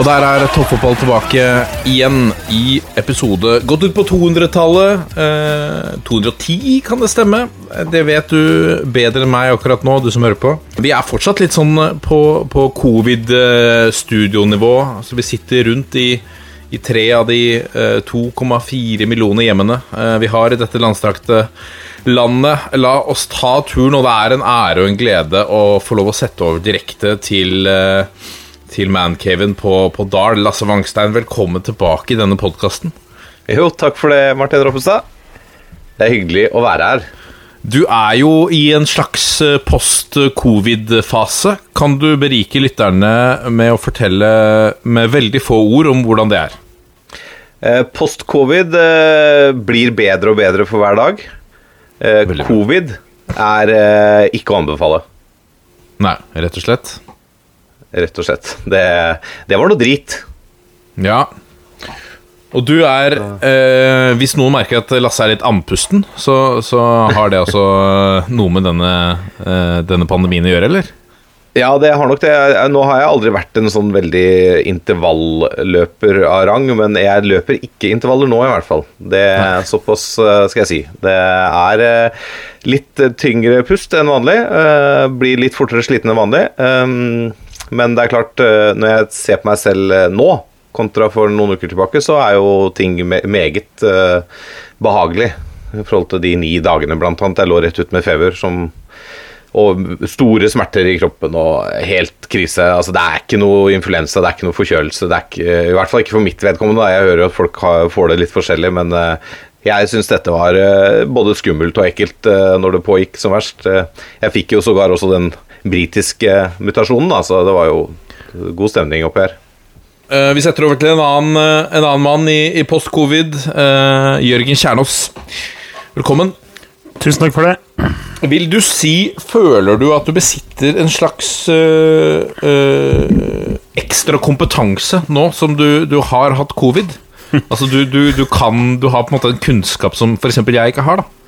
Og der er toppfotball tilbake igjen i episode gått ut på 200-tallet. Eh, 210, kan det stemme? Det vet du bedre enn meg akkurat nå, du som hører på. Vi er fortsatt litt sånn på, på covid-studionivå. Altså, vi sitter rundt i, i tre av de eh, 2,4 millioner hjemmene eh, vi har i dette landstrakte landet. La oss ta turen, og det er en ære og en glede å få lov å sette over direkte til eh, til mancaven på, på Dal. Lasse Wangstein, velkommen tilbake i denne podkasten. Jo, takk for det, Martin Roppestad. Det er hyggelig å være her. Du er jo i en slags eh, post-covid-fase. Kan du berike lytterne med å fortelle med veldig få ord om hvordan det er? Eh, Post-covid eh, blir bedre og bedre for hver dag. Covid er ikke å anbefale, Nei, rett og slett. Rett og slett. Det, det var noe drit. Ja. Og du er eh, Hvis noen merker at Lasse er litt andpusten, så, så har det altså noe med denne, eh, denne pandemien å gjøre, eller? Ja, det har nok det. Nå har jeg aldri vært en sånn veldig intervalløper av rang, men jeg løper ikke intervaller nå, i hvert fall. Det er såpass eh, skal jeg si. Det er eh, litt tyngre pust enn vanlig. Blir litt fortere sliten enn vanlig. Men det er klart, eh, når jeg ser på meg selv eh, nå, kontra for noen uker tilbake, så er jo ting meget eh, behagelig i forhold til de ni dagene blant annet jeg lå rett ut med feber, som og store smerter i kroppen og helt krise. Altså, det er ikke noe influensa, det er ikke noe forkjølelse. Det er ikke, I hvert fall ikke for mitt vedkommende. Jeg hører jo at folk får det litt forskjellig, men jeg syns dette var både skummelt og ekkelt når det pågikk som verst. Jeg fikk jo sågar også den britiske mutasjonen, da, så det var jo god stemning oppi her. Eh, vi setter over til en annen, eh, en annen mann i, i post-covid. Uh, Jørgen Kjernås. Velkommen. Tusen takk for det. Vil du si Føler du at du besitter en slags øh, øh, ekstra kompetanse nå som du, du har hatt covid? Altså du, du, du kan Du har på en måte en kunnskap som f.eks. jeg ikke har, da.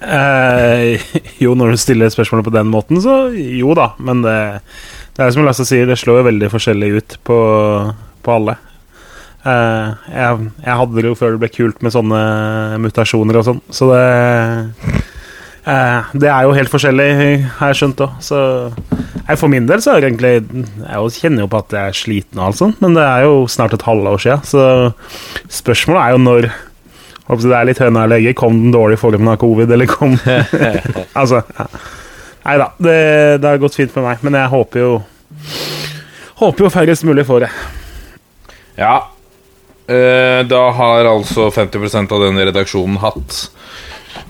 Eh, jo, når du stiller spørsmålet på den måten, så jo da. Men det, det er som Lasse sier, det slår jo veldig forskjellig ut på, på alle. Eh, jeg, jeg hadde det jo før det ble kult med sånne mutasjoner og sånn, så det eh, Det er jo helt forskjellig, har jeg skjønt òg. Så jeg, for min del så er det egentlig Jeg kjenner jo på at jeg er sliten og alt sånt, men det er jo snart et halvår siden, så spørsmålet er jo når Håper det er litt høna eller egget. Kom den dårlige formen av covid, eller kom Altså ja. Nei da, det, det har gått fint for meg, men jeg håper jo Håper jo færrest mulig får det. Ja. Eh, da har altså 50% av denne redaksjonen hatt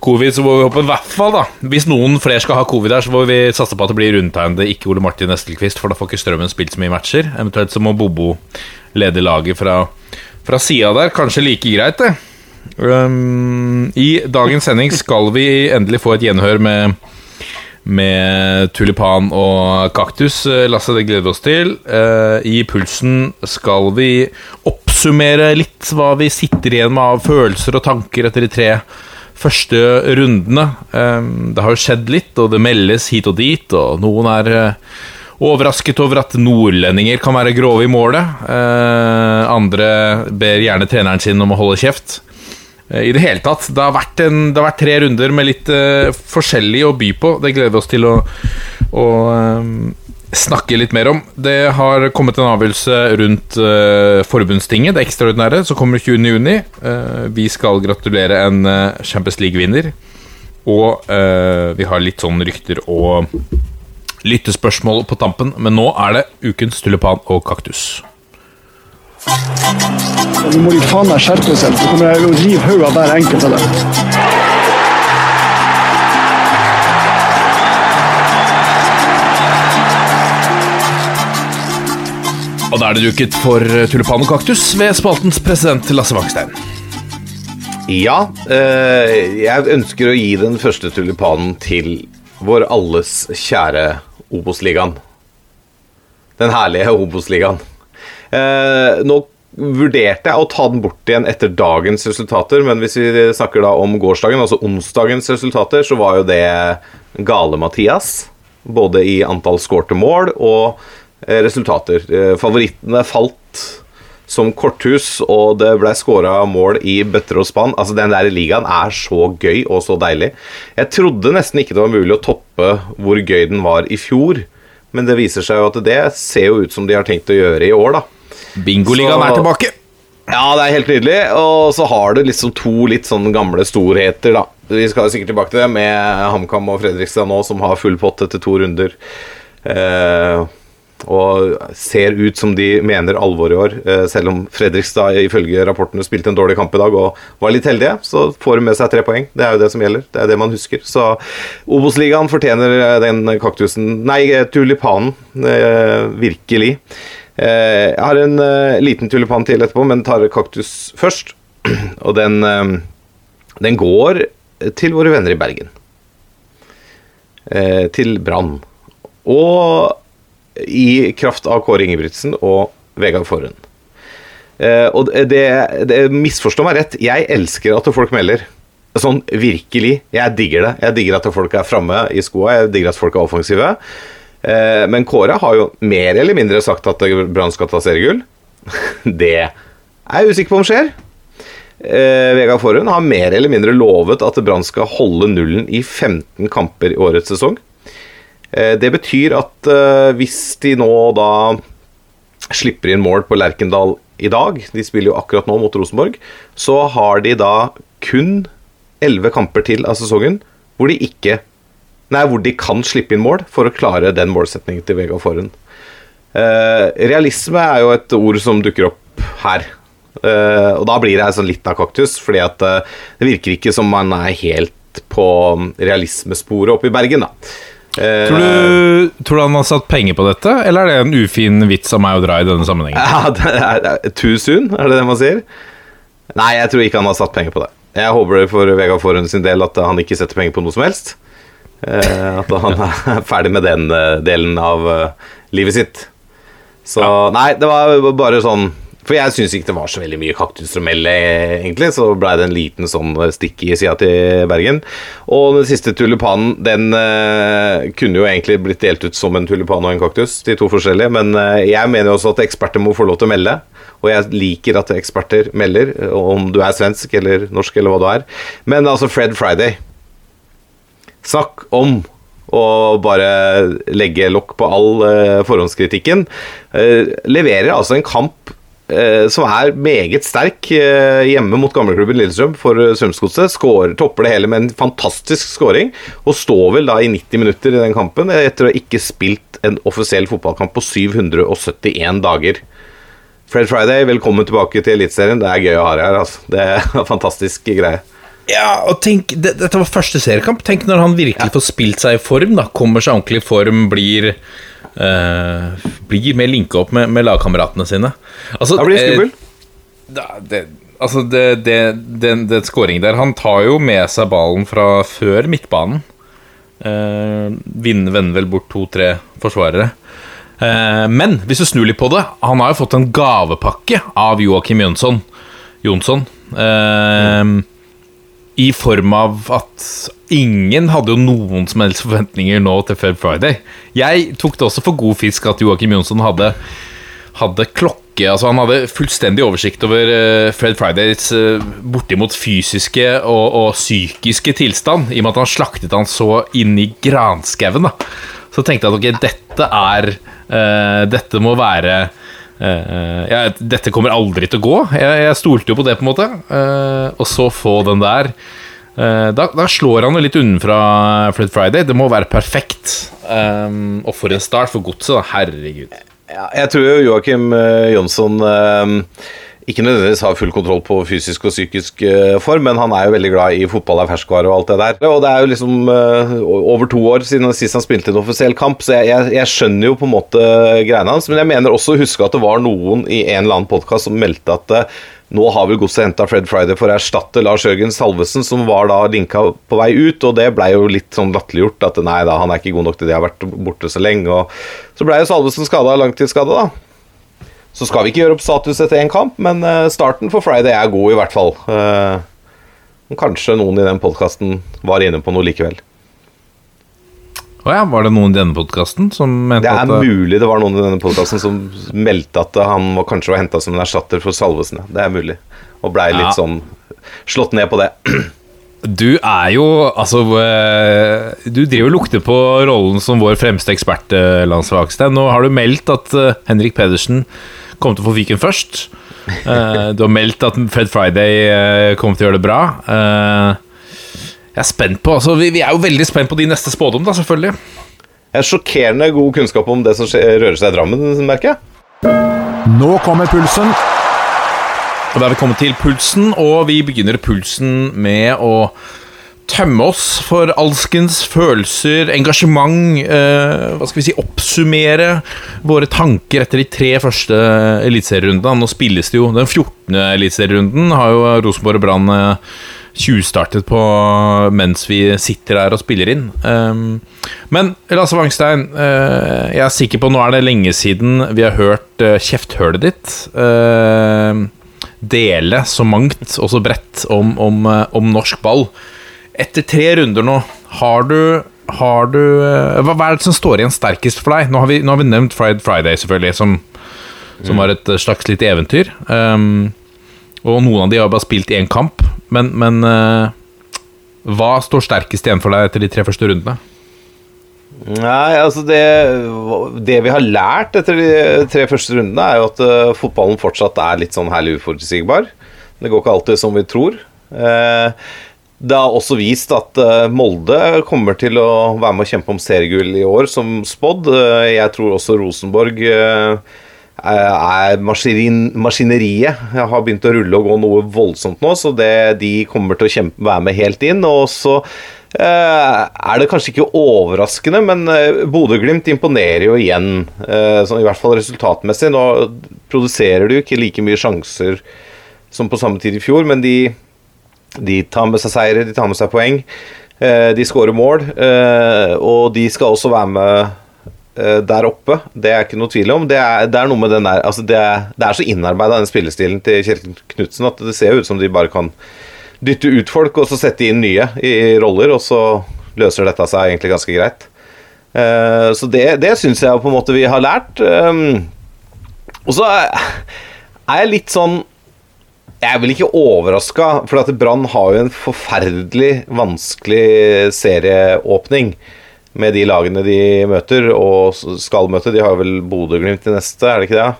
covid, så må vi håpe i hvert fall, da Hvis noen flere skal ha covid her, så må vi satse på at det blir rundtegnede, ikke Ole Martin Estelquist, for da får ikke Strømmen spilt så mye matcher. Eventuelt så må Bobo lede laget fra, fra sida der. Kanskje like greit, det. Um, I dagens sending skal vi endelig få et gjenhør med med tulipan og kaktus. Lasse, det gleder vi oss til. Uh, I Pulsen skal vi oppsummere litt hva vi sitter igjen med av følelser og tanker etter de tre første rundene. Um, Det har jo skjedd litt, og det meldes hit og dit, og noen er eh, overrasket over at nordlendinger kan være grove i målet. Eh, Andre ber gjerne treneren sin om å holde kjeft. Eh, I det hele tatt. Det har en, det har vært tre runder med litt uh, forskjellig å by på. Det gleder vi oss til å, å um, snakke litt mer om. Det har kommet en avgjørelse rundt uh, forbundstinget, det ekstraordinære, som kommer 20.6. Uh, vi skal gratulere en uh, Champions League-vinner. Og uh, vi har litt sånn rykter og lyttespørsmål på tampen, men nå er det ukens tulipan og kaktus. Nå må de faen meg skjerpe seg, så kommer jeg å river hodet av hver enkelt av dem. Og da er det duket for eh, tulipan og kaktus ved spaltens president Lasse Wangstein. Ja, eh, jeg ønsker å gi den første tulipanen til vår alles kjære Obos-ligaen. Den herlige Obos-ligaen. Eh, nå vurderte jeg å ta den bort igjen etter dagens resultater, men hvis vi snakker da om gårsdagen, altså onsdagens resultater, så var jo det Gale-Mathias. Både i antall skårte mål og eh, resultater. Eh, favorittene falt som korthus, og det ble skåra mål i bøtter og spann. Altså, Den der ligaen er så gøy og så deilig. Jeg trodde nesten ikke det var mulig å toppe hvor gøy den var i fjor, men det viser seg jo at det ser jo ut som de har tenkt å gjøre i år, da. Bingoligaen er tilbake. Ja, det er helt nydelig. Og så har du liksom to litt sånn gamle storheter, da. Vi skal sikkert tilbake til det, med HamKam og Fredrikstad nå, som har full pott etter to runder. Eh, og ser ut som de mener alvor i år, eh, selv om Fredrikstad ifølge rapportene spilte en dårlig kamp i dag og var litt heldige, så får de med seg tre poeng. Det er jo det som gjelder. Det er det man husker. Så Obos-ligaen fortjener den kaktusen Nei, tulipanen. Eh, virkelig. Eh, jeg har en eh, liten tulipan til etterpå, men tar kaktus først. Og den, eh, den går til våre venner i Bergen. Til Brann. Og i kraft av Kåre Ingebrigtsen og Vegard Forhund. Og det, det Misforstå meg rett, jeg elsker at folk melder. Sånn virkelig. Jeg digger det. Jeg digger at folk er framme i skoa, jeg digger at folk er offensive. Eh, men Kåre har jo mer eller mindre sagt at Brann skal ta seriegull. Det er jeg usikker på om skjer. Eh, Vegard Forhund har mer eller mindre lovet at Brann skal holde nullen i 15 kamper i årets sesong. Eh, det betyr at hvis de nå da slipper inn mål på Lerkendal i dag, de spiller jo akkurat nå mot Rosenborg, så har de da kun 11 kamper til av sesongen hvor de ikke Nei, hvor de kan slippe inn mål for å klare den målsetningen til Vegard Forhund. Eh, realisme er jo et ord som dukker opp her. Eh, og da blir det sånn litt av kaktus, fordi at eh, det virker ikke som man er helt på realismesporet oppe i Bergen, da. Eh, Tror du, tror du han har satt penger på dette, eller er det en ufin vits av meg å dra i denne sammenhengen? Ja, det er, too soon, er det det man sier? Nei, jeg tror ikke han har satt penger på det. Jeg håper for Vegard Forhund sin del at han ikke setter penger på noe som helst. Eh, at han er ferdig med den eh, delen av eh, livet sitt. Så nei, det var bare sånn For jeg syns ikke det var så veldig mye melde, egentlig. Så blei det en liten sånn stikk i sida til Bergen. Og den siste tulipanen, den kunne jo egentlig blitt delt ut som en tulipan og en kaktus, de to forskjellige. Men jeg mener jo også at eksperter må få lov til å melde. Og jeg liker at eksperter melder, om du er svensk eller norsk eller hva du er. Men altså, Fred Friday Snakk om å bare legge lokk på all eh, forhåndskritikken. Eh, leverer altså en kamp eh, som er meget sterk eh, hjemme mot gamleklubben Lillestrøm for uh, Strømsgodset. Topper det hele med en fantastisk scoring, og står vel da i 90 minutter i den kampen etter å ha ikke spilt en offisiell fotballkamp på 771 dager. Fred Friday, velkommen tilbake til Eliteserien. Det er gøy å ha deg her. Altså. Det er en fantastisk greie. Ja, og tenk, det, Dette var første seriekamp. Tenk når han virkelig får spilt seg i form. da Kommer seg ordentlig i form, blir eh, Blir mer linka opp med, med lagkameratene sine. Altså, Da blir det skummel. eh, det, altså, det, det, den, den scoringen der Han tar jo med seg ballen fra før midtbanen. Uh, vinner vender vel bort to-tre forsvarere. Eh, men hvis du snur litt på det Han har jo fått en gavepakke av Joakim Jønsson. Jonsson. Eh, I form av at ingen hadde jo noen som helst forventninger nå til Fred Friday. Jeg tok det også for god fisk at Joakim Jonsson hadde, hadde klokke Altså Han hadde fullstendig oversikt over eh, Fred Fridays eh, bortimot fysiske og, og psykiske tilstand, i og med at han slaktet han så inn i granskauen. Så tenkte jeg at ok, dette er uh, Dette må være eh, ja, Dette kommer aldri til å gå. Jeg, jeg stolte jo på det, på en måte. Eh, og så få den der. Eh, da, da slår han jo litt unnenfra Fred Friday. Det må være perfekt. Um, og for en start for godset, da. Herregud. Ja, jeg tror jo Joakim eh, Jonsson eh, ikke nødvendigvis har full kontroll på fysisk og psykisk eh, form, men han er jo veldig glad i fotball er ferskvare og alt det der. Og det er jo liksom eh, over to år siden sist han spilte en offisiell kamp, så jeg, jeg, jeg skjønner jo på en måte greiene hans, men jeg mener også å huske at det var noen i en eller annen podkast som meldte at eh, nå har vel godset henta Fred Friday for å erstatte Lars Jørgen Salvesen, som var da linka på vei ut, og det blei jo litt sånn latterliggjort at nei da, han er ikke god nok til det, har vært borte så lenge. Og så blei jo Salvesen skada, langtidsskada, da. Så skal vi ikke gjøre opp status etter én kamp, men eh, starten for Friday er god, i hvert fall. Eh, kanskje noen i den podkasten var inne på noe likevel. Å ja, var det noen i denne podkasten som mente Det er at eh, mulig det var noen i denne podkasten som meldte at han var, kanskje var henta som en erstatter for Salvesen. Det er mulig. Og blei litt Ja. sånn slått ned på det. Du er jo Altså eh, Du driver og lukter på rollen som vår fremste ekspert, Lars Nå har du meldt at Henrik Pedersen kom til å få fiken først. Uh, Du har meldt at Fred Friday eh, kommer til å gjøre det bra. Eh, Jeg er spent på altså, vi, vi er jo veldig spent på de neste spådom, da, selvfølgelig. En sjokkerende god kunnskap om det som skjer, rører seg i Drammen, merker jeg. Nå kommer pulsen. Og da er vi kommet til pulsen, og vi begynner pulsen med å tømme oss for alskens følelser, engasjement eh, Hva skal vi si Oppsummere våre tanker etter de tre første elitserierundene. Nå spilles det jo Den 14. eliteserierunden har jo Rosenborg og Brann eh, tjuvstartet på mens vi sitter her og spiller inn. Eh, men Lasse Wangstein, eh, jeg er sikker på nå er det lenge siden vi har hørt uh, kjefthølet ditt. eh, dele så mangt og så bredt om, om, eh, om norsk ball. Etter tre runder nå, har du, har du eh, hva, hva er det som står igjen sterkest for deg? Nå har vi, nå har vi nevnt Friday, Friday selvfølgelig, som, som var et eh, slags lite eventyr. Um, og noen av de har bare spilt én kamp, men, men uh, hva står sterkest igjen for deg etter de tre første rundene? Nei, altså det, det vi har lært etter de tre første rundene, er jo at uh, fotballen fortsatt er litt sånn herlig uforutsigbar. Det går ikke alltid som vi tror. Eh, det har også vist at eh, Molde kommer til å være med å kjempe om seriegull i år, som spådd. Eh, jeg tror også Rosenborg eh, er maskin maskineriet har begynt å rulle og gå noe voldsomt nå, så det, de kommer til å kjempe, være med helt inn. Og så eh, er det kanskje ikke overraskende, men eh, Bodø-Glimt imponerer jo igjen, eh, sånn, i hvert fall resultatmessig. Nå produserer de jo ikke like mye sjanser som på samme tid i fjor, men de, de tar med seg seire, de tar med seg poeng. Eh, de skårer mål, eh, og de skal også være med eh, der oppe. Det er ikke noe tvil om. Det er, det er noe med den der altså det, er, det er så innarbeida den spillestilen til Kjetil Knutsen at det ser ut som de bare kan dytte ut folk og så sette inn nye i roller, og så løser dette seg egentlig ganske greit. Så det, det syns jeg på en måte vi har lært. Um, og så er jeg litt sånn Jeg er vel ikke overraska, for at Brann har jo en forferdelig vanskelig serieåpning med de lagene de møter, og skal møte. De har vel Bodø-Glimt i neste, er det ikke det?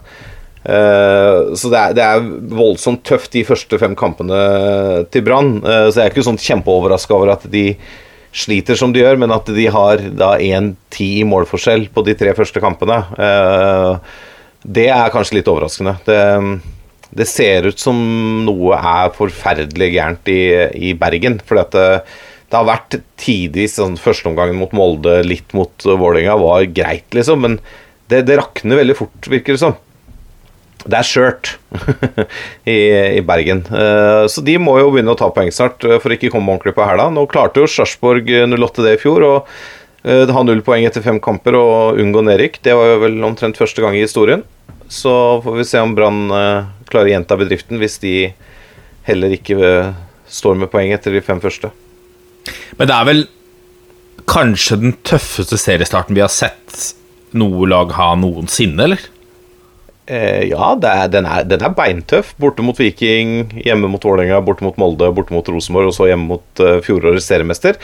Eh, så det er, det er voldsomt tøft de første fem kampene til Brann. Eh, så jeg er ikke sånn kjempeoverraska over at de sliter som de gjør, men at de har da 1-10 i målforskjell på de tre første kampene. Eh, det er kanskje litt overraskende. Det, det ser ut som noe er forferdelig gærent i, i Bergen. For det, det har vært tidvis sånn Førsteomgangen mot Molde, litt mot Vålerenga, var greit, liksom. Men det, det rakner veldig fort, virker det som. Det er skjørt i, i Bergen. Uh, så de må jo begynne å ta poeng snart eh, for ikke komme ordentlig på hæla. Nå klarte jo Sarpsborg 08 det i fjor. og uh, ha null poeng etter fem kamper og unngå nedrykk. Det var jo vel omtrent første gang i historien. Så får vi se om Brann eh, klarer å gjenta bedriften hvis de heller ikke eh, står med poeng etter de fem første. Men det er vel kanskje den tøffeste seriestarten vi har sett noe lag ha noensinne, eller? Eh, ja, det er, den, er, den er beintøff. Borte mot Viking, hjemme mot Vålerenga, borte mot Molde, borte mot Rosenborg og så hjemme mot uh, fjorårets seriemester.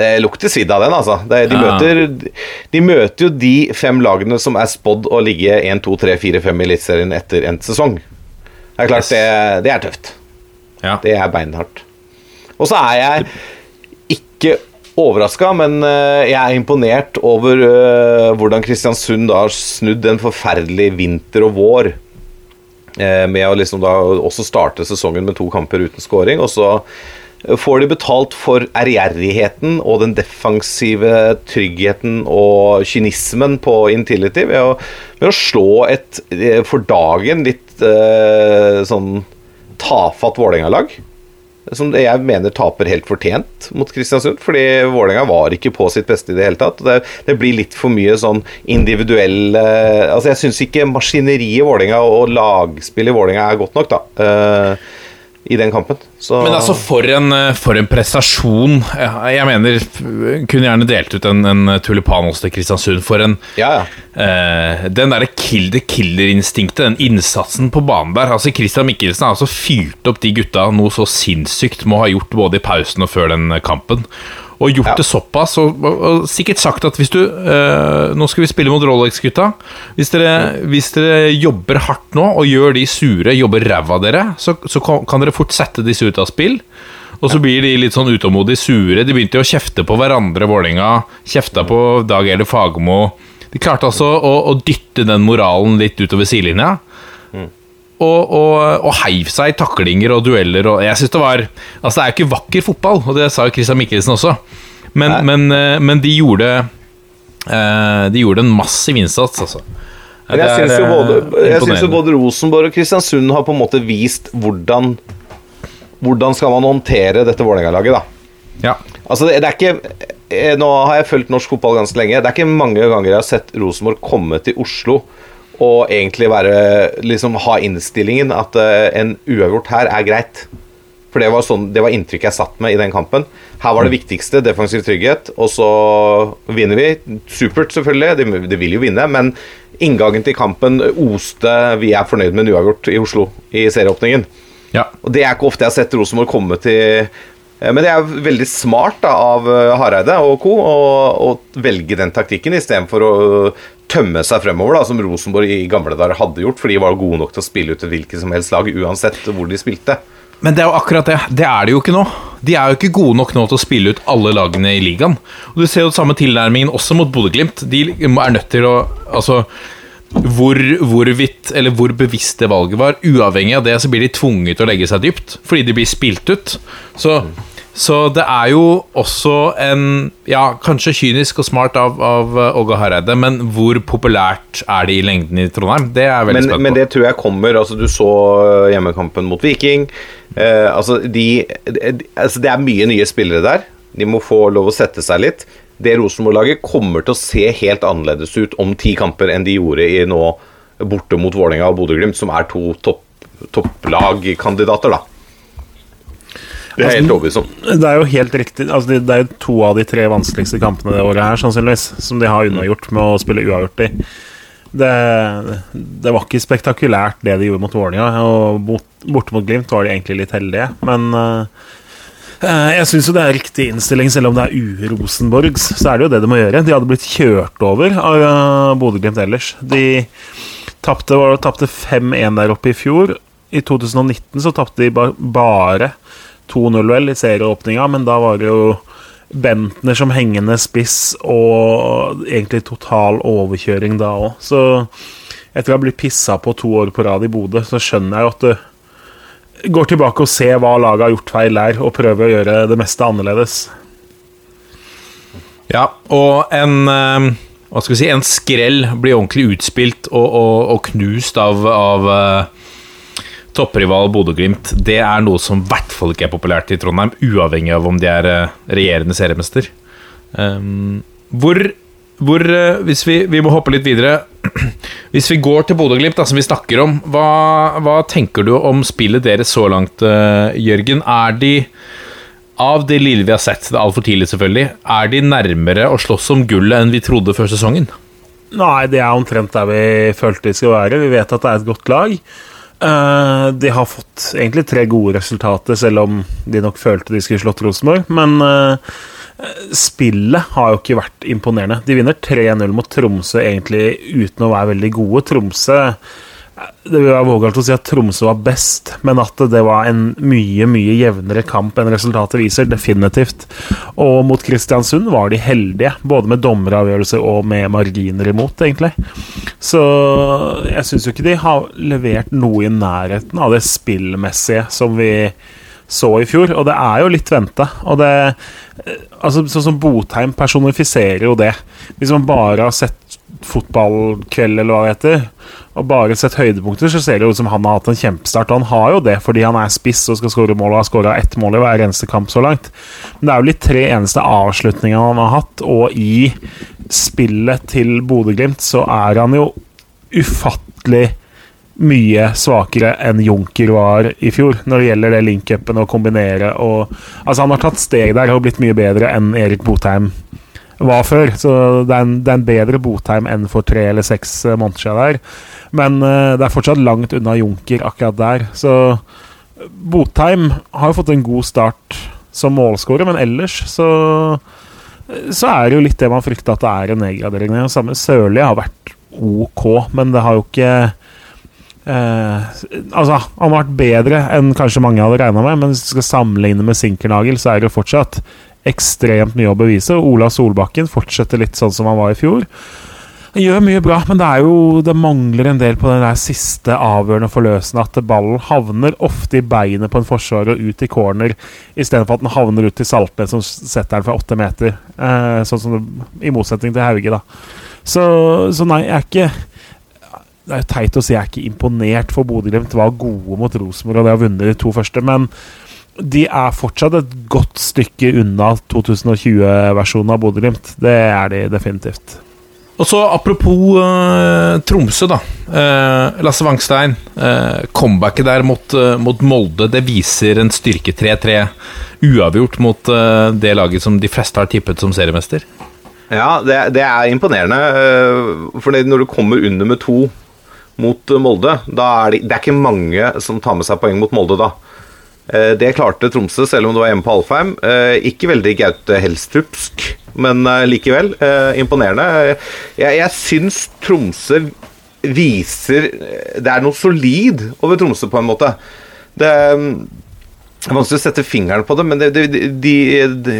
Det lukter svidd av den, altså. Det, de, Ja. møter, de møter jo de fem lagene som er spådd å ligge 1, 2, 3, 4, 5 i Eliteserien etter endt sesong. Det er klart, Yes. det, det er tøft. Ja. Det er beinhardt. Og så er jeg ikke overraska, men eh, jeg er imponert over eh, hvordan Kristiansund da har snudd en forferdelig vinter og vår eh, med å liksom da også starte sesongen med to kamper uten scoring. Og så får de betalt for ærgjerrigheten og den defensive tryggheten og kynismen på Intility ved å, ved å slå et eh, for dagen litt eh, sånn tafatt Vålerenga-lag. Som jeg mener taper helt fortjent mot Kristiansund. Fordi Vålerenga var ikke på sitt beste i det hele tatt. Det, det blir litt for mye sånn individuell eh, Altså Jeg syns ikke maskineriet Vålerenga og lagspillet Vålerenga er godt nok, da. eh, I den kampen. Så Men altså, for en, eh, for en prestasjon. Jeg mener Kunne gjerne delt ut en, en tulipan hos til Kristiansund. For en Ja, ja. Uh, Den derre kill the killer-instinktet, den innsatsen på banen der. Altså Christian Mikkelsen har altså fyrt opp de gutta noe så sinnssykt må ha gjort både i pausen og før den kampen. Og gjort Ja. det såpass, og, og, og sikkert sagt at hvis du eh, Nå skal vi spille mot Rolex-gutta. Hvis, hvis dere jobber hardt nå og gjør de sure, jobber ræva av dere, så, så kan, kan dere fort sette disse ut av spill. Og så blir de litt sånn utålmodige, sure. De begynte jo å kjefte på hverandre, Vålerenga. Kjefta på Dag Eller Fagermo. De klarte altså å, å dytte den moralen litt utover sidelinja. Og, og, og heiv seg i taklinger og dueller. Og jeg synes Det var Altså det er jo ikke vakker fotball, og det sa jo Christian Mikkelsen også. Men, men, eh, men de gjorde eh, De gjorde en massiv innsats, altså. Men jeg syns jo, eh, både, jeg synes jo både Rosenborg og Kristiansund har på en måte vist hvordan Hvordan skal man håndtere dette Vålerenga-laget, da. Ja. Altså, det, det er ikke Nå har jeg fulgt norsk fotball ganske lenge. Det er ikke mange ganger jeg har sett Rosenborg komme til Oslo og egentlig være Liksom ha innstillingen at eh, en uavgjort her er greit. For det var, sånn, det var inntrykket jeg satt med i den kampen. Her var det viktigste defensiv trygghet, og så vinner vi. Supert, selvfølgelig. De, de vil jo vinne, men inngangen til kampen oste Vi er fornøyd med en uavgjort i Oslo i serieåpningen. ja. Og det er ikke ofte jeg har sett Rosenborg komme til eh, Men det er veldig smart da, av eh, Hareide og co. å velge den taktikken istedenfor å tømme seg fremover, da, som Rosenborg i gamle dager hadde gjort, for de var gode nok til å spille ut et hvilket som helst lag, uansett hvor de spilte. Men det er jo akkurat det. Det er det jo ikke nå. De er jo ikke gode nok nå til å spille ut alle lagene i ligaen. Og Du ser jo samme tilnærmingen også mot Bodø-Glimt. De er nødt til å Altså hvor, hvorvidt, eller hvor bevisst det valget var, uavhengig av det, så blir de tvunget til å legge seg dypt. Fordi de blir spilt ut. Så, så det er jo også en Ja, kanskje kynisk og smart av, av Åge Hareide, men hvor populært er det i lengden i Trondheim? Det er jeg veldig spent på. men det tror jeg kommer. Altså, du så hjemmekampen mot Viking. Eh, altså, de, de, altså, det er mye nye spillere der. De må få lov å sette seg litt. Det Rosenborg-laget kommer til å se helt annerledes ut om ti kamper enn de gjorde i nå borte mot Vålerenga og Bodø-Glimt, som er to topp, topplagkandidater, da. Det er helt overbevist om. Det er jo helt riktig altså det, er jo to av de tre vanskeligste kampene det året her, sannsynligvis, som de har unnagjort med å spille uavgjort i. Det, det var ikke spektakulært, det de gjorde mot Vålerenga. Og bort, borte mot Glimt var de egentlig litt heldige, men eh, eh, jeg syns jo det er riktig innstilling, selv om det er u-Rosenborgs. Så er det jo det de må gjøre. De hadde blitt kjørt over av uh, Bodø-Glimt ellers. De tapte tapte 5-1 der oppe i fjor. I 2019 så tapte de ba bare 2-0 vel i serieåpninga, men da var det jo Bentner som hengende spiss og egentlig total overkjøring da òg. Så etter å ha blitt pissa på to år på rad i Bodø, så skjønner jeg jo at du går tilbake og ser hva laget har gjort feil der, og prøver å gjøre det meste annerledes. Ja, og en eh, Hva skal vi si En skrell blir ordentlig utspilt og, og, og knust av, av eh, topprival Bodø-Glimt. Det er noe som i hvert fall ikke er populært i Trondheim, uavhengig av om de er eh, regjerende seriemester. Um, hvor hvor, eh, hvis vi, vi må hoppe litt videre Hvis vi går til Bodø-Glimt, som vi snakker om, hva, hva tenker du om spillet deres så langt, eh, Jørgen? Er de av det lille vi har sett, det er altfor tidlig selvfølgelig, er de nærmere å slåss om gullet enn vi trodde før sesongen? Nei, det er omtrent der vi følte de skal være. Vi vet at det er et godt lag. Eh, de har fått egentlig tre gode resultater, selv om de nok følte de skulle slått Rosenborg. Men uh, spillet har jo ikke vært imponerende. De vinner 3-0 mot Tromsø egentlig uten å være veldig gode. Tromsø Det vil være vågalt å si at Tromsø var best, men at det var en mye mye jevnere kamp enn resultatet viser. Definitivt. Og mot Kristiansund var de heldige, både med dommeravgjørelser og med marginer imot, egentlig. Så jeg syns jo ikke de har levert noe i nærheten av det spillmessige som vi så i fjor, og det er jo litt venta. Og det Altså, sånn som Botheim personifiserer jo det. Hvis man bare har sett fotballkveld, eller hva det heter, og bare sett høydepunkter, så ser det ut som han har hatt en kjempestart. Og han har jo det fordi han er spiss og skal skåre mål, og har skåra ett mål i hver eneste kamp så langt. Men det er jo litt tre eneste avslutninger han har hatt, og i spillet til Bodø-Glimt så er han jo ufattelig mye svakere enn Junker var i fjor når det gjelder det link-upen å kombinere og Altså, han har tatt steg der og blitt mye bedre enn Erik Botheim var før. Så det er en, det er en bedre Botheim enn for tre eller seks eh, måneder siden der. Men uh, det er fortsatt langt unna Junker akkurat der. Så Botheim har jo fått en god start som målskårer, men ellers så så er det jo litt det man frykter at det er en nedgradering. Samme Sørli har vært ok, men det har jo ikke eh, Altså, han har vært bedre enn kanskje mange hadde regna med, men hvis du skal sammenligne med Sinkernagel, så er det jo fortsatt ekstremt mye å bevise. Ola Solbakken fortsetter litt sånn som han var i fjor. Han gjør mye bra, men det er jo Det mangler en del på den der siste avgjørende forløsende. At ballen havner ofte i beinet på en forsvarer og ut i corner, istedenfor at den havner ut til Saltnes, som setter den fra åtte meter. Eh, sånn som det, I motsetning til Hauge, da. Så, så nei, jeg er ikke det er jo teit å si jeg er ikke imponert, for Bodø-Glimt var gode mot Rosenborg og de har vunnet de to første, men de er fortsatt et godt stykke unna 2020-versjonen av Bodø-Glimt. Det er de definitivt. Og så Apropos uh, Tromsø, da. Uh, Lasse Wangstein. Uh, comebacket der mot, mot, Molde det viser en styrke 3-3 uavgjort mot det laget som de fleste har tippet som seriemester. Ja, det, det er imponerende. For når du kommer under med to mot Molde, da er det, det er ikke mange som tar med seg poeng mot Molde da. Eh, Det klarte Tromsø, selv om det var hjemme på Alfheim. Eh, Ikke veldig Gaute Helstrupsk, men eh, likevel eh, imponerende. Jeg, jeg syns Tromsø viser Det er noe solid over Tromsø, på en måte. Det er vanskelig å sette fingeren på det, men det, det, de, de,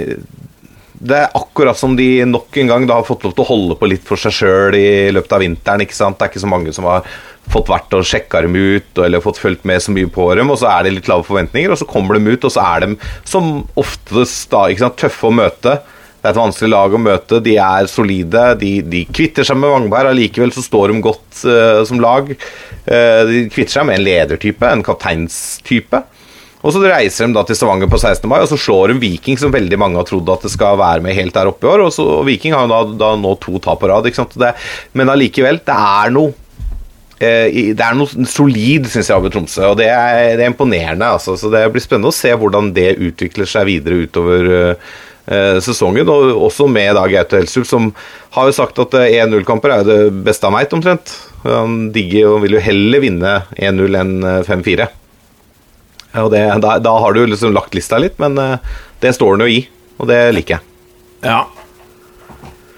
det er akkurat som de nok en gang da har fått lov til å holde på litt for seg sjøl i løpet av vinteren. ikke sant? Det er ikke så mange som har fått vært og sjekka dem ut eller fått fulgt med så mye på dem, og så er det litt lave forventninger, og så kommer de ut, og så er de som oftest da, ikke sant, tøffe å møte. Det er et vanskelig lag å møte. De er solide. De, de kvitter seg med Vangberg. Allikevel så står de godt uh, som lag. Uh, de kvitter seg med en ledertype, en kapteinstype. Og så reiser de da til Stavanger på 16. mai, og så slår de Viking, som veldig mange har trodd at det skal være med helt der oppe i år. Og, så, og Viking har da, da nå to tap på rad, ikke sant. Det, men allikevel, det er noe eh, det er noe solid, syns jeg, over Tromsø, og det er, det er imponerende. Altså. Så det blir spennende å se hvordan det utvikler seg videre utover eh, eh, sesongen. Og også med da Gaute Helstrup, som har jo sagt at eh, 1-0-kamper er jo det beste han veit, omtrent. Han digger og vil jo heller vinne 1-0 enn eh, 5-4. Ja, Og det, da, da har du liksom lagt lista litt, men eh, det står den jo i, og det liker jeg. Ja.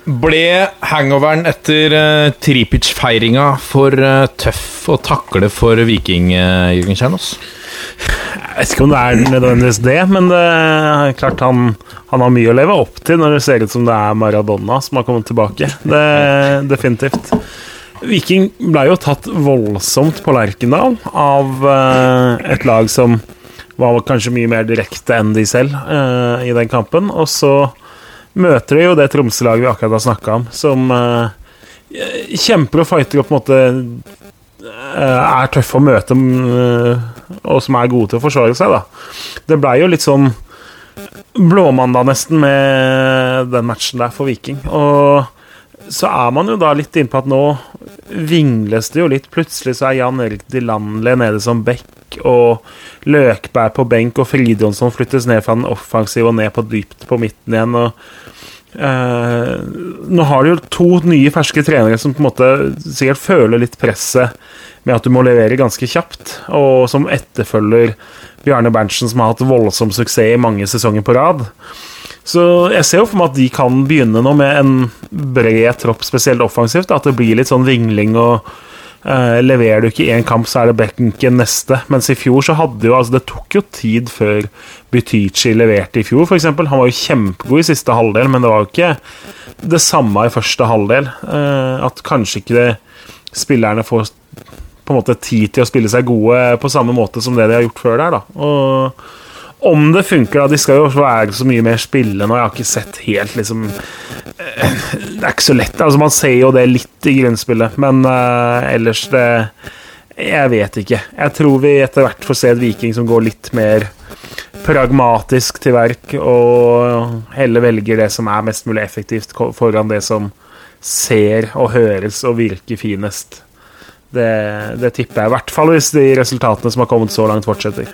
Ble hangoveren etter uh, Tripic-feiringa for uh, tøff å takle for Viking, uh, Jørgen Kjernås? Jeg vet ikke om det er nødvendigvis det, men det er klart han, han har mye å leve opp til når det ser ut som det er Maradona som har kommet tilbake. Det, definitivt. Viking ble jo tatt voldsomt på Lerkendal av eh, et lag som var kanskje mye mer direkte enn de selv eh, i den kampen. Og så møter de jo det Tromsø-laget vi akkurat har snakka om, som eh, kjemper og fighter og på en måte er tøffe å møte, og som er gode til å forsvare seg, da. Det blei jo litt sånn blåmandag nesten med den matchen der for Viking. Og så er man jo da litt inne på at nå vingles det jo litt. Plutselig så er Jan Erik Dilanle nede som back, og Løkberg på benk, og Fridjonsson flyttes ned fra den offensive og ned på dypt på midten igjen. og eh, Nå har du jo to nye, ferske trenere som på en måte sikkert føler litt presset med at du må levere ganske kjapt, og som etterfølger Bjarne Berntsen, som har hatt voldsom suksess i mange sesonger på rad. Så jeg ser jo for meg at de kan begynne nå med en bred tropp, spesielt offensivt. At det blir litt sånn vingling og Eh, leverer du ikke én kamp, så er det benken neste. Mens i fjor så hadde jo altså Det tok jo tid før Butichi leverte i fjor, f.eks. Han var jo kjempegod i siste halvdel, men det var jo ikke det samme i første halvdel. Eh, at kanskje ikke det, spillerne får på en måte tid til å spille seg gode på samme måte som det de har gjort før der. da Og om det funker, da De skal jo være så mye mer spillende, og jeg har ikke sett helt liksom eh, Det er ikke så lett. altså Man ser jo det litt i grunnspillet, men uh, ellers det Jeg vet ikke. Jeg tror vi etter hvert får se et Viking som går litt mer pragmatisk til verk, og heller velger det som er mest mulig effektivt, foran det som ser og høres og virker finest. Det, det tipper jeg, i hvert fall hvis de resultatene som har kommet så langt, fortsetter.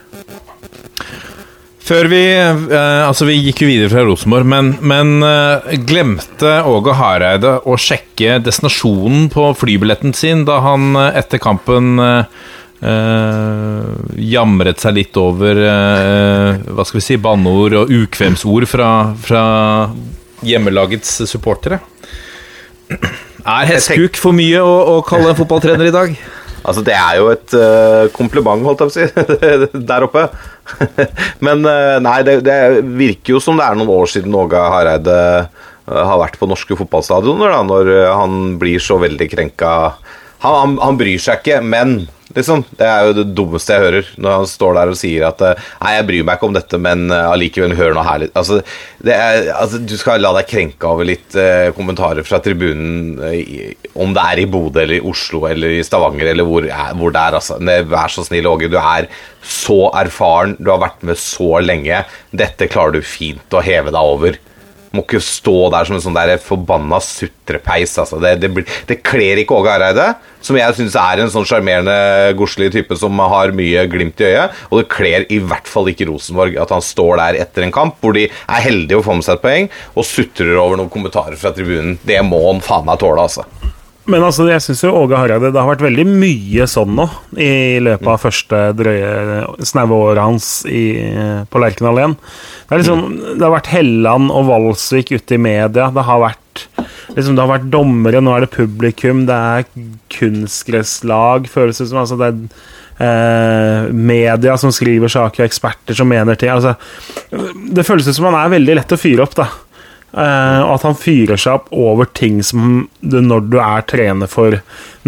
Før vi eh, Altså, vi gikk jo videre fra Rosenborg, men, men eh, glemte Åge Hareide å sjekke destinasjonen på flybilletten sin da han eh, etter kampen eh, eh, jamret seg litt over Hva skal vi si banneord og ukvemsord fra, fra hjemmelagets supportere? Er hestkuk for mye å, å kalle en fotballtrener i dag? Altså, det er jo et uh, kompliment, holdt jeg på å si, der oppe. Men uh, nei, det, det, virker jo som det er noen år siden Åge Hareide uh, har vært på norske fotballstadioner, da, når han blir så veldig krenka. Han, han, han bryr seg ikke, men Liksom. Det er jo det dummeste jeg hører, når han står der og sier at eh, Nei, jeg bryr meg ikke om dette, men eh, allikevel, hør noe litt Altså, er, altså, du skal la deg krenke over litt eh, kommentarer fra tribunen, eh, om det er i Bodø eller i Oslo eller i Stavanger eller hvor, hvor det er. Altså. Vær så snill, Åge. Du er så erfaren, du har vært med så lenge. Dette klarer du fint å heve deg over. Må ikke stå der som en sånn der forbanna sutrepeis. Altså. Det, det, det kler ikke Åge Hareide, som jeg syns er en sånn sjarmerende, godslig type som har mye glimt i øyet. Og det kler i hvert fall ikke Rosenborg at han står der etter en kamp hvor de er heldige å få med seg et poeng, og sutrer over noen kommentarer fra tribunen. Det må han faen meg tåle, altså. Men altså, jeg syns jo Åge Hareide Det har vært veldig mye sånn nå i løpet av første drøye snaue året hans i, på Lerkendal igjen. Det, liksom, det, har vært Helland og Valsvik ute i media. Det har vært liksom, Det har vært dommere, nå er det publikum, det er kunstgresslag, føles det som. Altså, det er Eh, media som skriver saker, eksperter som mener ting. Altså, det føles ut som han er veldig lett å fyre opp. da og at han fyrer seg opp over ting som du, når du er trener for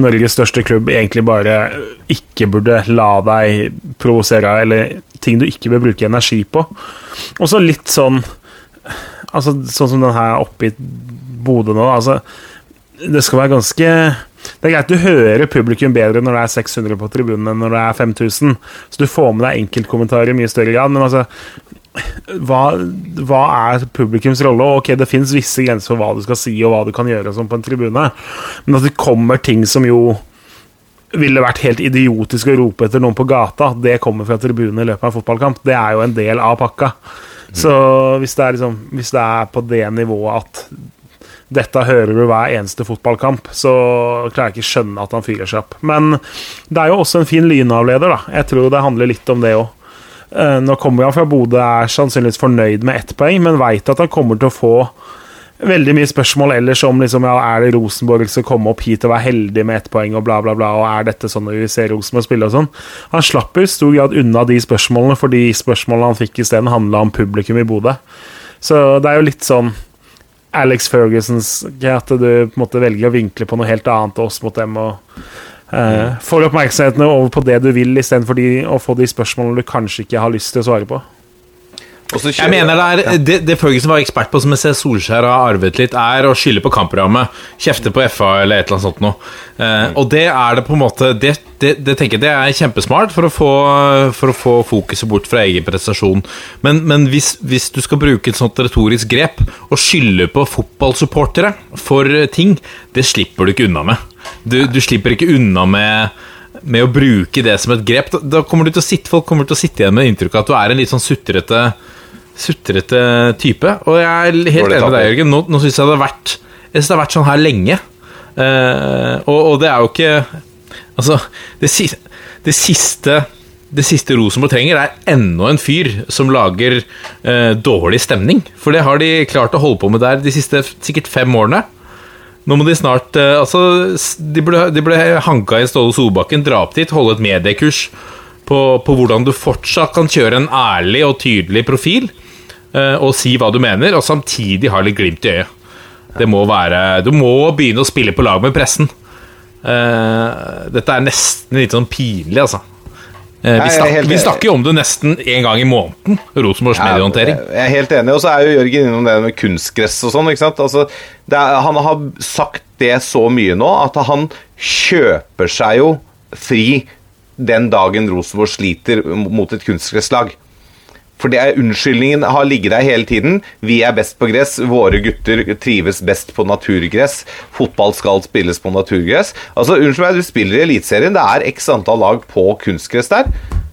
Norges største klubb, egentlig bare ikke burde la deg provosere av, eller ting du ikke bør bruke energi på. Og så litt sånn Altså Sånn som den her oppe i Bodø nå. Altså, det skal være ganske det er greit du hører publikum bedre når det er 600 på tribunen enn når det er 5000, så du får med deg enkeltkommentarer i mye større grad, men altså hva, hva, er publikums rolle? Ok, Det fins visse grenser for hva du skal si og hva du kan gjøre sånn på en tribune, men at det kommer ting som jo ville vært helt idiotisk å rope etter noen på gata, det kommer fra tribunen i løpet av en fotballkamp. Det er jo en del av pakka. Så hvis det er, liksom, hvis det er på det nivået at dette hører du hver eneste fotballkamp, så klarer jeg ikke skjønne at han fyrer seg opp. Men det er jo også en fin lynavleder, da. Jeg tror det handler litt om det òg. Eh, nå kommer han fra Bodø, er sannsynligvis fornøyd med ett poeng, men veit at han kommer til å få veldig mye spørsmål ellers om liksom, ja, er det Rosenborg som kommer opp hit og være heldig med ett poeng, og bla, bla, bla, og er dette sånn når vi ser Rosenborg spille og sånn. Han slapp i stor grad unna de spørsmålene, for de spørsmålene han fikk isteden, handla om publikum i Bodø. Så det er jo litt sånn Alex Fergusons at du på en måte velger å vinkle på noe helt annet oss mot dem. og Uh, får oppmerksomheten over på det du vil, istedenfor å få de spørsmålene du kanskje ikke har lyst til å svare på. Jeg mener det er det, det Ferguson var ekspert på, som jeg ser Solskjær har arvet litt, er å skylde på kampprogrammet. Kjefte på FA eller et eller annet sånt noe. Uh, og det er det på en måte Det, det, det tenker jeg det er kjempesmart for å få, for å få fokuset bort fra egen prestasjon. Men, men hvis, hvis, du skal bruke et sånt retorisk grep og skylde på fotballsupportere for ting, det slipper du ikke unna med. Du, du slipper ikke unna med, med å bruke det som et grep. Da, kommer du til å sitte, Folk kommer til å sitte igjen med inntrykk av at du er en litt sånn sutrete, sutrete type. Og jeg er helt enig med deg, Jørgen. Nå, nå syns jeg det har vært Jeg synes det har vært sånn her lenge. Uh, og, og, det er jo ikke Altså, det, det siste det siste Rosenborg trenger, er enda en fyr som lager uh, dårlig stemning. For det har de klart å holde på med der de siste sikkert fem årene. Nå må de snart eh, Altså, de ble, de ble hanka i Ståle Solbakken, dra opp dit, holde et mediekurs på, på hvordan du fortsatt kan kjøre en ærlig og tydelig profil, eh, og si hva du mener, og samtidig ha litt glimt i øyet. Det må være Du må begynne å spille på lag med pressen. Eh, dette er nesten litt sånn pinlig, altså. Eh, vi, snak, vi snakker jo om det nesten en gang i måneden, Rosenborgs mediehåndtering. Jeg er helt enig, og så er jo Jørgen innom det med kunstgress og sånn. Altså, det er, han har sagt det så mye nå at han kjøper seg jo fri den dagen Rosenborg sliter mot et kunstgresslag. For det er unnskyldningen har ligget der hele tiden. Vi er best på gress, våre gutter trives best på naturgress. Fotball skal spilles på naturgress. Altså, Unnskyld meg, du spiller i Eliteserien. Det er x antall lag på kunstgress der.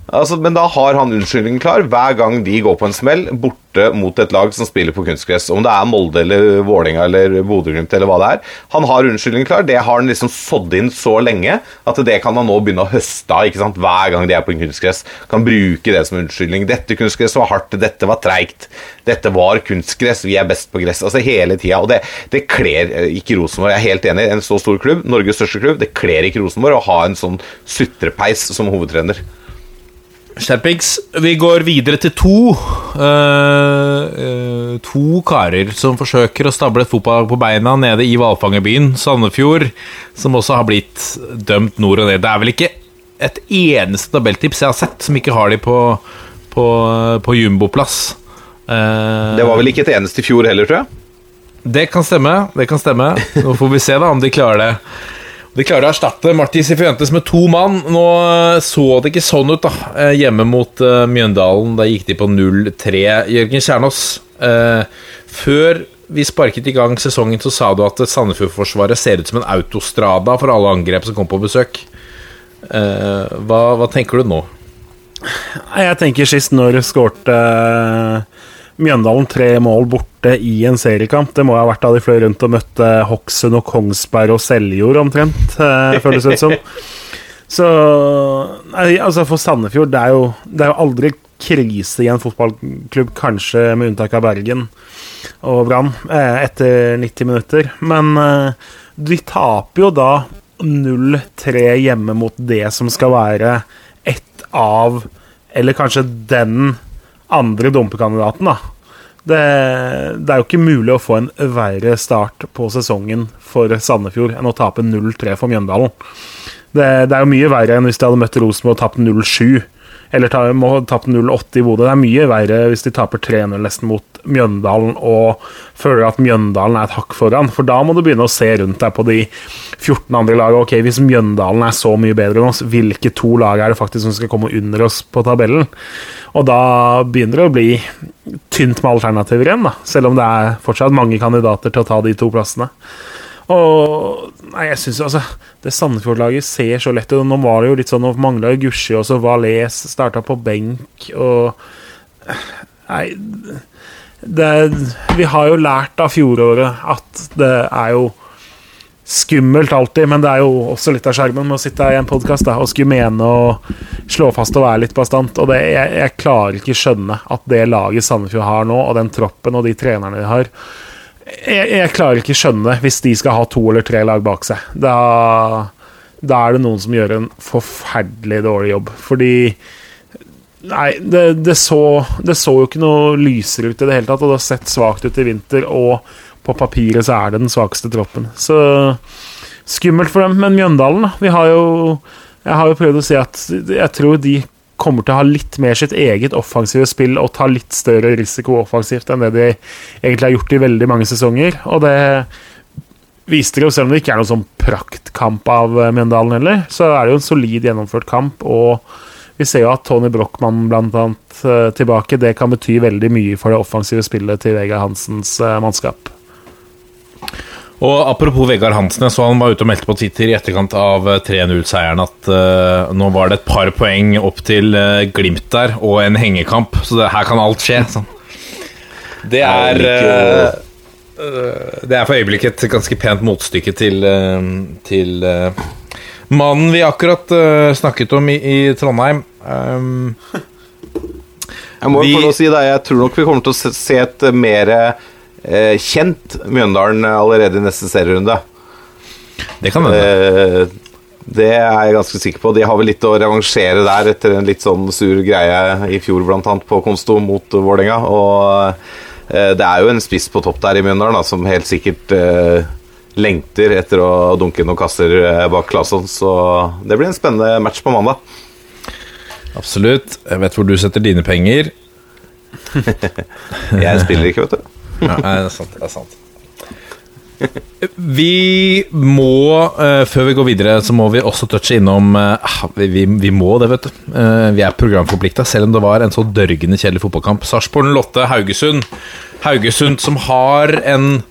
Altså, men da har han unnskyldningen klar hver gang de går på en smell borte mot et lag som spiller på kunstgress. Om det er Molde eller Vålerenga eller Bodø-Glimt eller hva det er. Han har unnskyldningen klar. Det har han liksom sådd inn så lenge at det kan han nå begynne å høste av ikke sant? hver gang de er på en kunstgress. Kan bruke det som unnskyldning. Dette kunstgresset var hardt, dette var treigt. Dette var kunstgress, vi er best på gress. Altså hele tida. Og det, det kler eh, ikke Rosenborg. Jeg er helt enig. En så stor klubb, Norges største klubb, det kler ikke Rosenborg å ha en sånn sutrepeis som hovedtrener. Skjerpings, vi går videre til to uh, uh, To karer som forsøker å stable et fotballag på beina nede i hvalfangerbyen Sandefjord, som også har blitt dømt nord og ned. Det er vel ikke et eneste tabelltips jeg har sett som ikke har de på, på, på jumboplass. Uh, Det var vel ikke et eneste i fjor heller, tror jeg. det kan stemme. Det kan stemme. Nå får vi se da om de klarer det. De klarer å erstatte Marti Sifuentes med to mann. Nå eh, så det ikke sånn ut da eh, hjemme mot eh, Mjøndalen. Da gikk de på 0-3. Jørgen Kjernås, før vi sparket i gang sesongen, så sa du at Sandefjord-forsvaret ser ut som en autostrada for alle angrep som kom på besøk. Hva, hva tenker du nå? Jeg tenker sist når skårte eh, Mjøndalen tre mål borte i en seriekamp. Det må ha vært da de fløy rundt og møtte Hokksund og Kongsberg og Seljord omtrent, eh, føles det som. Så nei, altså For Sandefjord, det er, jo, det er jo aldri krise i en fotballklubb, kanskje med unntak av Bergen og Brann, eh, etter 90 minutter. Men eh, de taper jo da 0-3 hjemme mot det som skal være ett av Eller kanskje den andre dumpekandidaten, da. Det, det er jo ikke mulig å få en verre start på sesongen for Sandefjord enn å tape 0-3 for Mjøndalen. Det, det er jo mye verre enn hvis de hadde møtt Rosenborg og tapt 0-7. Eller ta, må tapt 0-8 i Bodø. Det er mye verre hvis de taper 3-0 nesten mot Mjøndalen og føler at Mjøndalen er et hakk foran. For da må du begynne å se rundt deg på de 14 andre lagene. Ok, Hvis Mjøndalen er så mye bedre enn oss, hvilke to lag er det faktisk som skal komme under oss på tabellen? Og da begynner det å bli tynt med alternativer igjen, da. Selv om det er fortsatt mange kandidater til å ta de to plassene. Og Nei, jeg syns altså Det Sandefjord-laget ser så lett ut. Nå var det jo litt sånn Nå mangla jo Gushi, og så Valais starta på benk, og Nei det, Vi har jo lært av fjoråret at det er jo skummelt alltid, men det er jo også litt av skjermen med å sitte her i en podkast og skulle mene og slå fast og være litt bastant. Og det, jeg, jeg klarer ikke skjønne at det laget Sandefjord har nå, og den troppen og de trenerne de har jeg, jeg klarer ikke skjønne hvis de skal ha to eller tre lag bak seg. Da, da er det noen som gjør en forferdelig dårlig jobb. Fordi Nei, det, det, så, det så jo ikke noe lysere ut i det hele tatt, og det har sett svakt ut i vinter. Og på papiret så er det den svakeste troppen. Så skummelt for dem. Men Mjøndalen, da. Vi har jo Jeg har jo prøvd å si at jeg tror de kommer til å ha litt mer sitt eget offensive spill og ta litt større risiko offensivt enn det de egentlig har gjort i veldig mange sesonger. Og det viste det jo, selv om det ikke er noen sånn praktkamp av Mjøndalen heller, så er det jo en solid gjennomført kamp. og vi ser jo at Tony Brochmann annet eh, tilbake. Det kan bety veldig mye for det offensive spillet til Vegard Hansens eh, mannskap. Og Apropos Vegard Hansen, jeg så han var ute og meldte på Twitter i etterkant av eh, 3-0-seieren at uh, nå var det et par poeng opp til uh, Glimt der, og en hengekamp, så det, her kan alt skje. Sånn. Det er eh, eh, Det er for øyeblikket et ganske pent motstykke til, eh, til eh, mannen vi akkurat uh, snakket om i, i Trondheim. Um, Jeg må Vi- få lov å si det, jeg tror nok vi kommer til å se- et mer eh, kjent Mjøndalen allerede i neste serierunde. Det kan hende. Eh, Det er jeg ganske sikker på. De har vel litt å revansjere der etter en litt sånn sur greie i fjor, blant annet, på Konsto mot Vålerenga. Og eh, det er jo en spiss på topp der i Mjøndalen da, som helt sikkert eh, lengter etter å dunke noen kasser eh, bak Claesson, så det blir en spennende match på mandag. Absolutt. Jeg vet hvor du setter dine penger. Jeg spiller ikke, vet du. Ja, nei, det er sant. Det er sant. Vi må, eh, før vi går videre, så må vi også touche innom eh, vi, vi, vi må det, vet du. Vi er programforplikta, selv om det var en så dørgende kjedelig fotballkamp. Sarpsborg Lotte Haugesund. Haugesund som har en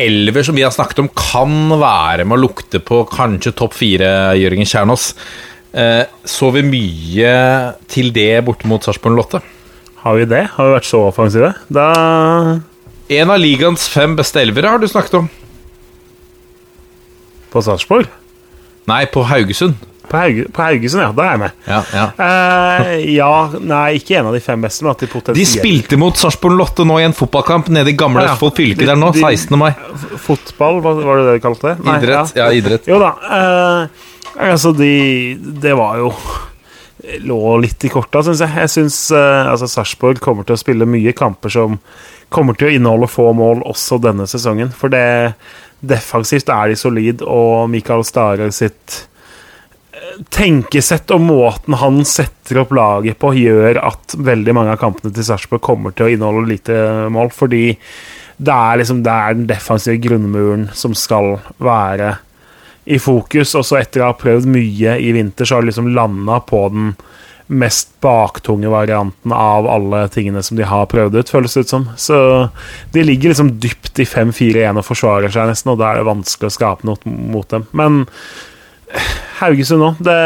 elver som vi har snakket om, kan være med å lukte på kanskje topp fire, Jørgen Kjernås. Eh, så vi mye til det borte mot Sarpsborg Lotte? Har vi det? Har vi vært så offensive? Da En av ligaens fem beste elvere har du snakket om. På Sarpsborg? Nei, på Haugesund. På, Hauge, på Haugesund, ja. Da er jeg med. Ja, ja. Uh, ja, nei, ikke en av de fem beste, men at de potensielt De spilte mot Sarpsborg Lotte nå i en fotballkamp nede i gamle Ja. Østfold fylke De- der nå, de- 16. mai. Fotball, hva var det det de kalte det? Nei, Idrett. Ja, idrett. Jo da. Uh, altså, de Det var jo Lå litt i korta, syns jeg. Jeg syns uh, altså, Sarpsborg kommer til å spille mye kamper som kommer til å inneholde få mål også denne sesongen. For det defensivt er de solid, og Mikael Stare sitt eh, tenkesett og måten han setter opp laget på, gjør at veldig mange av kampene til Sarpsborg kommer til å inneholde lite mål. Fordi det er liksom det er den defensive grunnmuren som skal være i fokus. Og så etter å ha prøvd mye i vinter, så har de liksom landa på den mest baktunge varianten av alle tingene som de har prøvd ut, føles det ut som. Så de ligger liksom dypt i 5-4-1 og forsvarer seg nesten, og da er det vanskelig å skape noe mot dem. Men Haugesund nå det,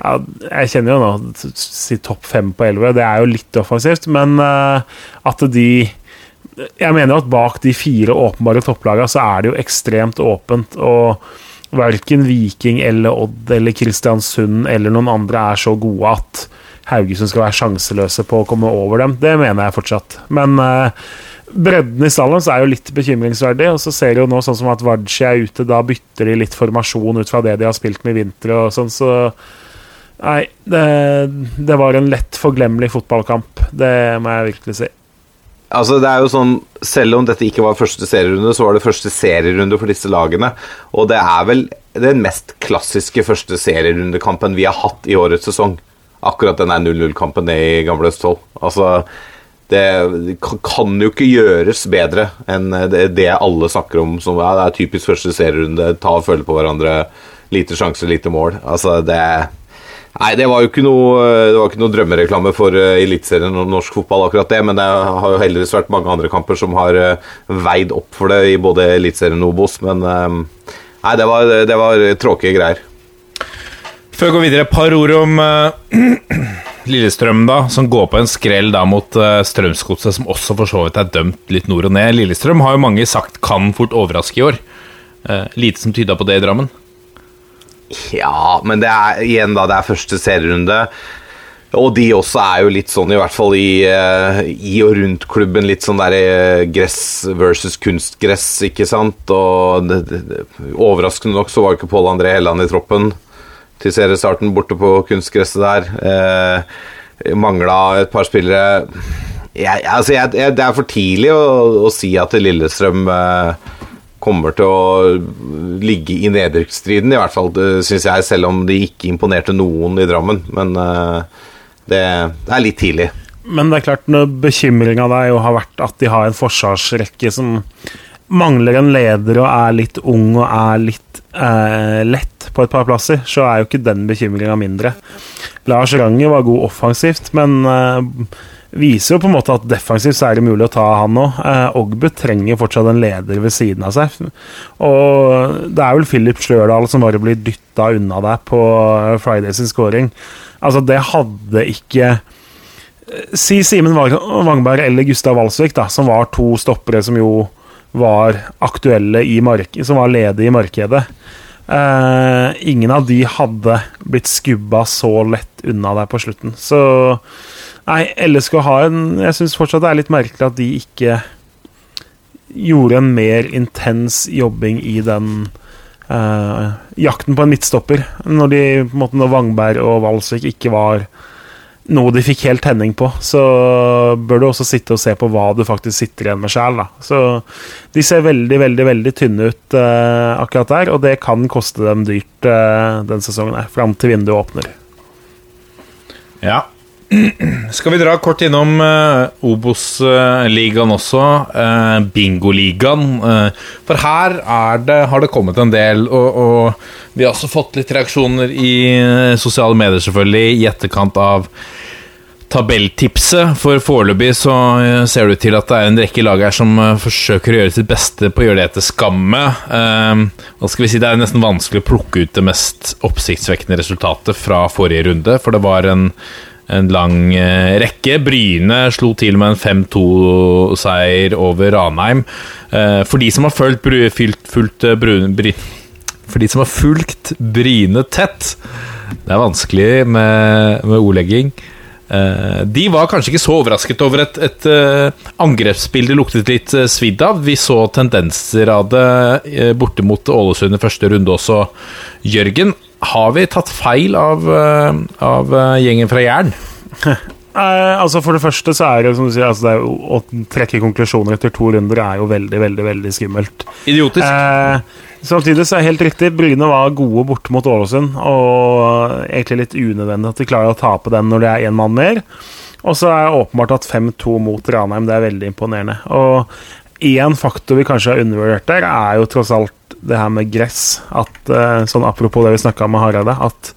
ja, Jeg kjenner jo nå si topp fem på elleve. Det er jo litt offensivt, men eh, at de Jeg mener jo at bak de fire åpenbare topplagene så er det jo ekstremt åpent. Og verken Viking eller Odd eller Kristiansund eller noen andre er så gode at Haugesund skal være sjanseløse på å komme over dem. Det mener jeg fortsatt. Men eh, bredden i stallen er jo litt bekymringsverdig. Og så ser du jo nå sånn som at Vardsi er ute, da bytter de litt formasjon ut fra det de har spilt med i vinter og sånn, så Nei, det, det var en lett forglemmelig fotballkamp. Det må jeg virkelig si. Altså det er jo sånn, Selv om dette ikke var første serierunde, så var det første serierunde for disse lagene. Og det er vel den mest klassiske første serierundekampen vi har hatt i årets sesong. Akkurat den der 0-0-kampen i Gamle Østfold. Altså, det kan jo ikke gjøres bedre enn det, alle snakker om som ja, det er typisk første serierunde. Ta og føle på hverandre. Lite sjanse, lite mål. Altså, det Nei, det var jo ikke noe, ikke noe drømmereklame for uh, Eliteserien og norsk fotball, akkurat det, men det har jo heldigvis vært mange andre kamper som har uh, veid opp for det i både Eliteserien og Obos, men uh, Nei, det var, det var tråkige greier. Før vi går videre, et par ord om eh, Lillestrøm, da, som går på en skrell da mot uh, Strømsgodset, som også for så vidt er dømt litt nord og ned. Lillestrøm har jo mange sagt kan fort overraske i år. Uh, lite som tyda på det i Drammen. Ja, men det er igjen da, det er første serierunde. Og de også er jo litt sånn, i hvert fall i, eh, i og rundt klubben, litt sånn der eh, gress versus kunstgress, ikke sant? Og det, det, overraskende nok så var ikke Pål André Helland i troppen til seriestarten borte på kunstgresset der. Eh, Mangla et par spillere jeg, altså jeg, jeg, Det er for tidlig å, å si at Lillestrøm eh, kommer til å ligge i nedrykksstriden, i hvert fall, syns jeg, selv om de ikke imponerte noen i Drammen. Men eh, det er litt tidlig. Men det er klart, bekymringa der jo har vært at de har en forsvarsrekke som mangler en leder og er litt ung og er litt eh, lett på et par plasser, så er jo ikke den bekymringa mindre. Lars Ranger var god offensivt, men eh, viser jo på en måte at defensivt så er det mulig å ta han òg. Eh, Ogbu trenger fortsatt en leder ved siden av seg. Og det er vel Filip Slørdal som bare blir dytta unna der på Fridays scoring. Altså, det hadde ikke Si Simen Wangberg eller Gustav Walsvik, da, som var to stoppere som jo var aktuelle i markedet, som var ledige i markedet. Eh, ingen av de hadde blitt skubba så lett unna der på slutten. Så nei, LSK har en Jeg syns fortsatt det er litt merkelig at de ikke gjorde en mer intens jobbing i den eh, jakten på en midtstopper. Når, de, på en måte, når Vangberg og Walsvik ikke var noe de fikk helt tenning på, så bør du også sitte og se på hva du faktisk sitter igjen med sjæl. Så de ser veldig, veldig veldig tynne ut eh, akkurat der, og det kan koste dem dyrt eh, den sesongen her, fram til vinduet åpner. Ja. Skal vi dra kort innom uh, Obos-ligaen også, uh, Bingoligaen. Uh, for her det, har det kommet en del, og, og, vi har også fått litt reaksjoner i sosiale medier, selvfølgelig, i etterkant av tabelltipset. For foreløpig så ser det ut til at det er en rekke lag her som forsøker å gjøre sitt beste på å gjøre det etter skamme. hva skal vi si, Det er nesten vanskelig å plukke ut det mest oppsiktsvekkende resultatet fra forrige runde, for det var en en lang eh, rekke. Bryne slo til med en 5-2-seier over Ranheim. Eh, for de som har fulgt, eh, Bryne tett Det er vanskelig med, med ordlegging. De var kanskje ikke så overrasket over et, et angrepsspill det luktet litt svidd av. Vi så tendenser av det borte mot Ålesund i første runde også. Jørgen, har vi tatt feil av, eh, av eh, gjengen fra Jæren? Eh, altså For det første så er det som du sier altså det jo, Å trekke konklusjoner etter to runder er jo veldig veldig, veldig skummelt. Idiotisk. Eh, samtidig så er det helt riktig. Bryne var gode borte mot Ålesund. Og egentlig litt unødvendig at de klarer å tape den når det er én mann mer. Og så er det åpenbart at 5-2 mot Ranheim det er veldig imponerende. Og én faktor vi kanskje har undervurdert der, er jo tross alt det her med gress. At, uh, sånn Apropos det vi snakka med Hareide, at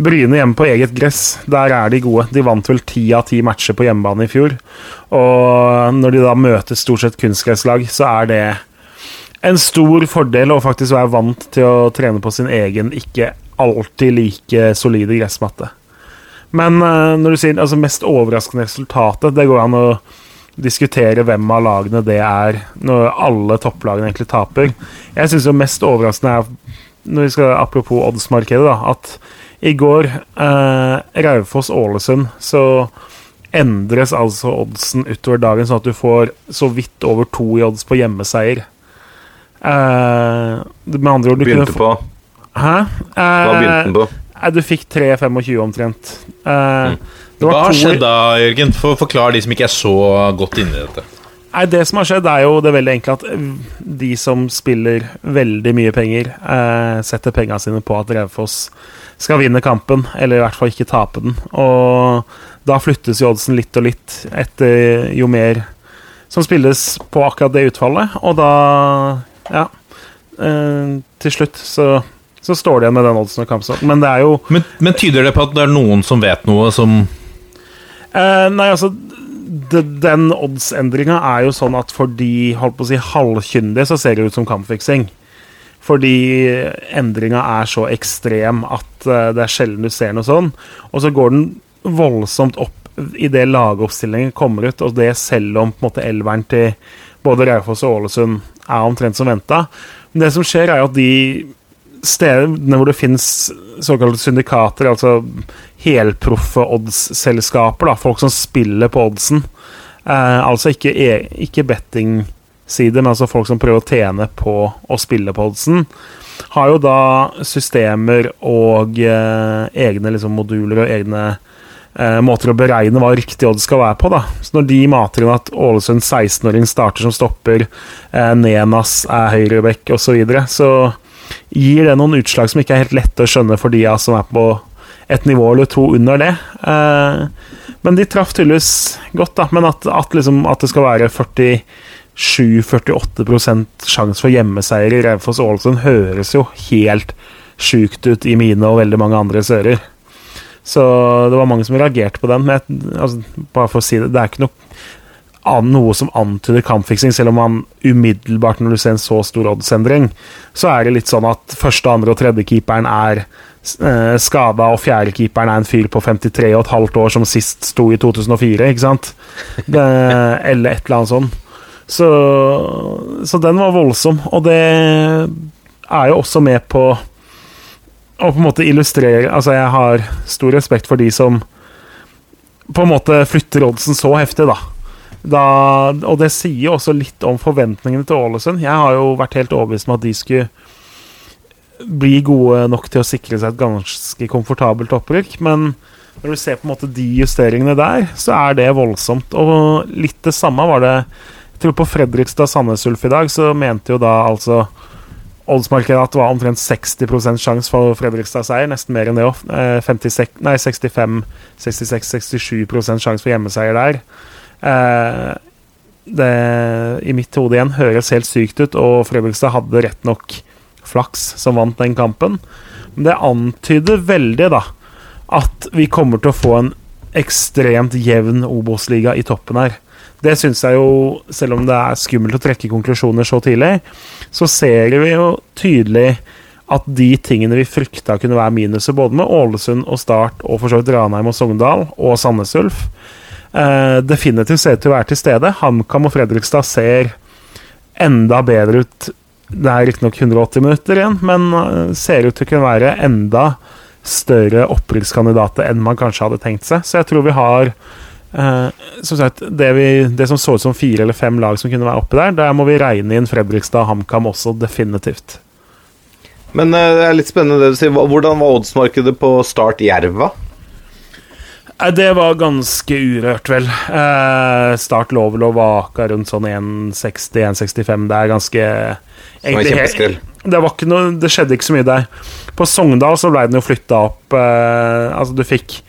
Bryne hjemme på eget gress, der er de gode. De vant vel ti av ti matcher på hjemmebane i fjor. Og når de da møter stort sett kunstgresslag, så er det en stor fordel å faktisk være vant til å trene på sin egen, ikke alltid like solide gressmatte. Men uh, når du sier altså mest overraskende resultatet, det går an å diskutere hvem av lagene det er, når alle topplagene egentlig taper. Jeg syns det mest overraskende er, når vi skal apropos oddsmarkedet, da, at i går, eh, Raufoss-Ålesund, så endres altså oddsen utover dagen, sånn at du får så vidt over to i odds på hjemmeseier. Eh, med andre ord du Begynte få på Hæ? Hva begynte den på? Eh, du fikk 3,25 omtrent. Eh, var Hva har to skjedd da, Jørgen? For Forklar de som ikke er så godt inne i dette. Nei, Det som har skjedd, er jo det veldig enkle at de som spiller veldig mye penger, eh, setter pengene sine på at Raufoss skal vinne kampen, eller i hvert fall ikke tape den. Og da flyttes jo oddsen litt og litt etter jo mer som spilles på akkurat det utfallet, og da Ja. Eh, til slutt så, så står det igjen med den oddsen og kampstarten. Men det er jo Men, men tyder det på at det er noen som vet noe som Eh, nei, altså de, Den oddsendringa er jo sånn at for de holdt på å si, halvkyndige, så ser det ut som kampfiksing. Fordi endringa er så ekstrem at uh, det er sjelden du ser noe sånn. Og så går den voldsomt opp idet lagoppstillingen kommer ut, og det selv om på en måte elveren til både Raufoss og Ålesund er omtrent som venta. Men det som skjer, er jo at de stedene hvor det finnes såkalte syndikater, altså helproffe oddsselskaper, folk som spiller på oddsen, eh, altså ikke, e ikke betting-sider, men altså folk som prøver å tjene på å spille på oddsen, har jo da systemer og eh, egne liksom, moduler og egne eh, måter å beregne hva riktig odds skal være på. da. Så Når de mater inn at Ålesund 16-åring starter som stopper, eh, Nenas er høyrebekk osv., så, videre, så gir det noen utslag som ikke er helt lette å skjønne for de av som er på et nivå eller to under det. Eh, men de traff tydeligvis godt, da. Men at, at, liksom, at det skal være 47-48% sjanse for hjemmeseier i Raufoss Ålesund, høres jo helt sjukt ut i mine og veldig mange andres ører. Så det var mange som reagerte på den. Men jeg, altså, bare for å si det, det er ikke noe noe som antyder kampfiksing, selv om man umiddelbart, når du ser en så stor oddsendring, så er det litt sånn at første, andre og tredje keeperen er eh, skada, og fjerde keeperen er en fyr på 53 og et halvt år som sist sto i 2004, ikke sant? Det, eller et eller annet sånt. Så, så den var voldsom, og det er jo også med på å på en måte illustrere Altså, jeg har stor respekt for de som på en måte flytter oddsen så heftig, da. Da, og det sier også litt om forventningene til Ålesund. Jeg har jo vært helt overbevist om at de skulle bli gode nok til å sikre seg et ganske komfortabelt opprykk. Men når du ser på en måte de justeringene der, så er det voldsomt. Og litt det samme var det Jeg tror på Fredrikstad-Sandnes Ulf i dag, så mente jo da altså Oddsmarkedet at det var omtrent 60% sjanse for Fredrikstad-seier. Nesten mer enn det òg. 65-66-67% sjanse for hjemmeseier der. Eh, det i mitt hode igjen høres helt sykt ut, og Fredrikstad hadde rett nok flaks som vant den kampen. Men det antyder veldig da at vi kommer til å få en ekstremt jevn Obos-liga i toppen her. Det syns jeg jo, selv om det er skummelt å trekke konklusjoner så tidlig, så ser vi jo tydelig at de tingene vi frykta kunne være minuset, både med Ålesund og Start og for så vidt Ranheim og Sogndal og Sandnes Ulf, eh, definitivt ser ut til å være til stede. HamKam og Fredrikstad ser enda bedre ut. Det er riktignok 180 minutter igjen, men eh, ser ut til å kunne være enda større opprykkskandidater enn man kanskje hadde tenkt seg. Så jeg tror vi har eh, som sagt, det, vi, det, som så ut som fire eller fem lag som kunne være oppi der, der må vi regne inn Fredrikstad og HamKam også, definitivt. Men eh, det er litt spennende det du sier. Hvordan var oddsmarkedet på Start Jerva? Det var ganske urørt, vel. Eh, start lå vel å vake rundt sånn 1,60-1,65. Det er ganske egentlig, det, var ikke noe, det skjedde ikke så mye der. På Sogndal så ble den jo flytta opp eh, Altså, du fikk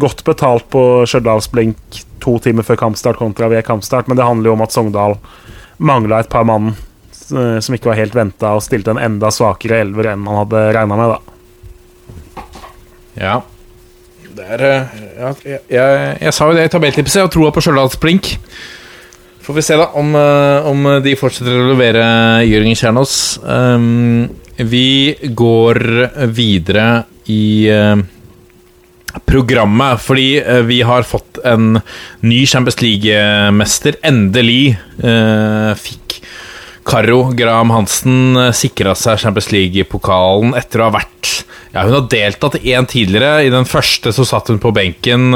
godt betalt på Stjørdalsblink to timer før kampstart kontra ved kampstart, men det handler jo om at Sogndal mangla et par mann eh, som ikke var helt venta, og stilte en enda svakere elver enn man hadde regna med, da. Ja. Er eh, ja, jeg, jeg, jeg, sa jo det i tabelltipset, jeg har troa på Stjørdalsblink. Får vi se, da, om, eh, om, de fortsetter å levere Jørgen Kjernås. Um, vi går videre i uh, programmet, fordi vi har fått en ny Champions League-mester. Endelig uh, fikk Karo Graham Hansen sikra seg Champions League-pokalen etter å ha vært ja, Hun har deltatt én tidligere. I den første så satt hun på benken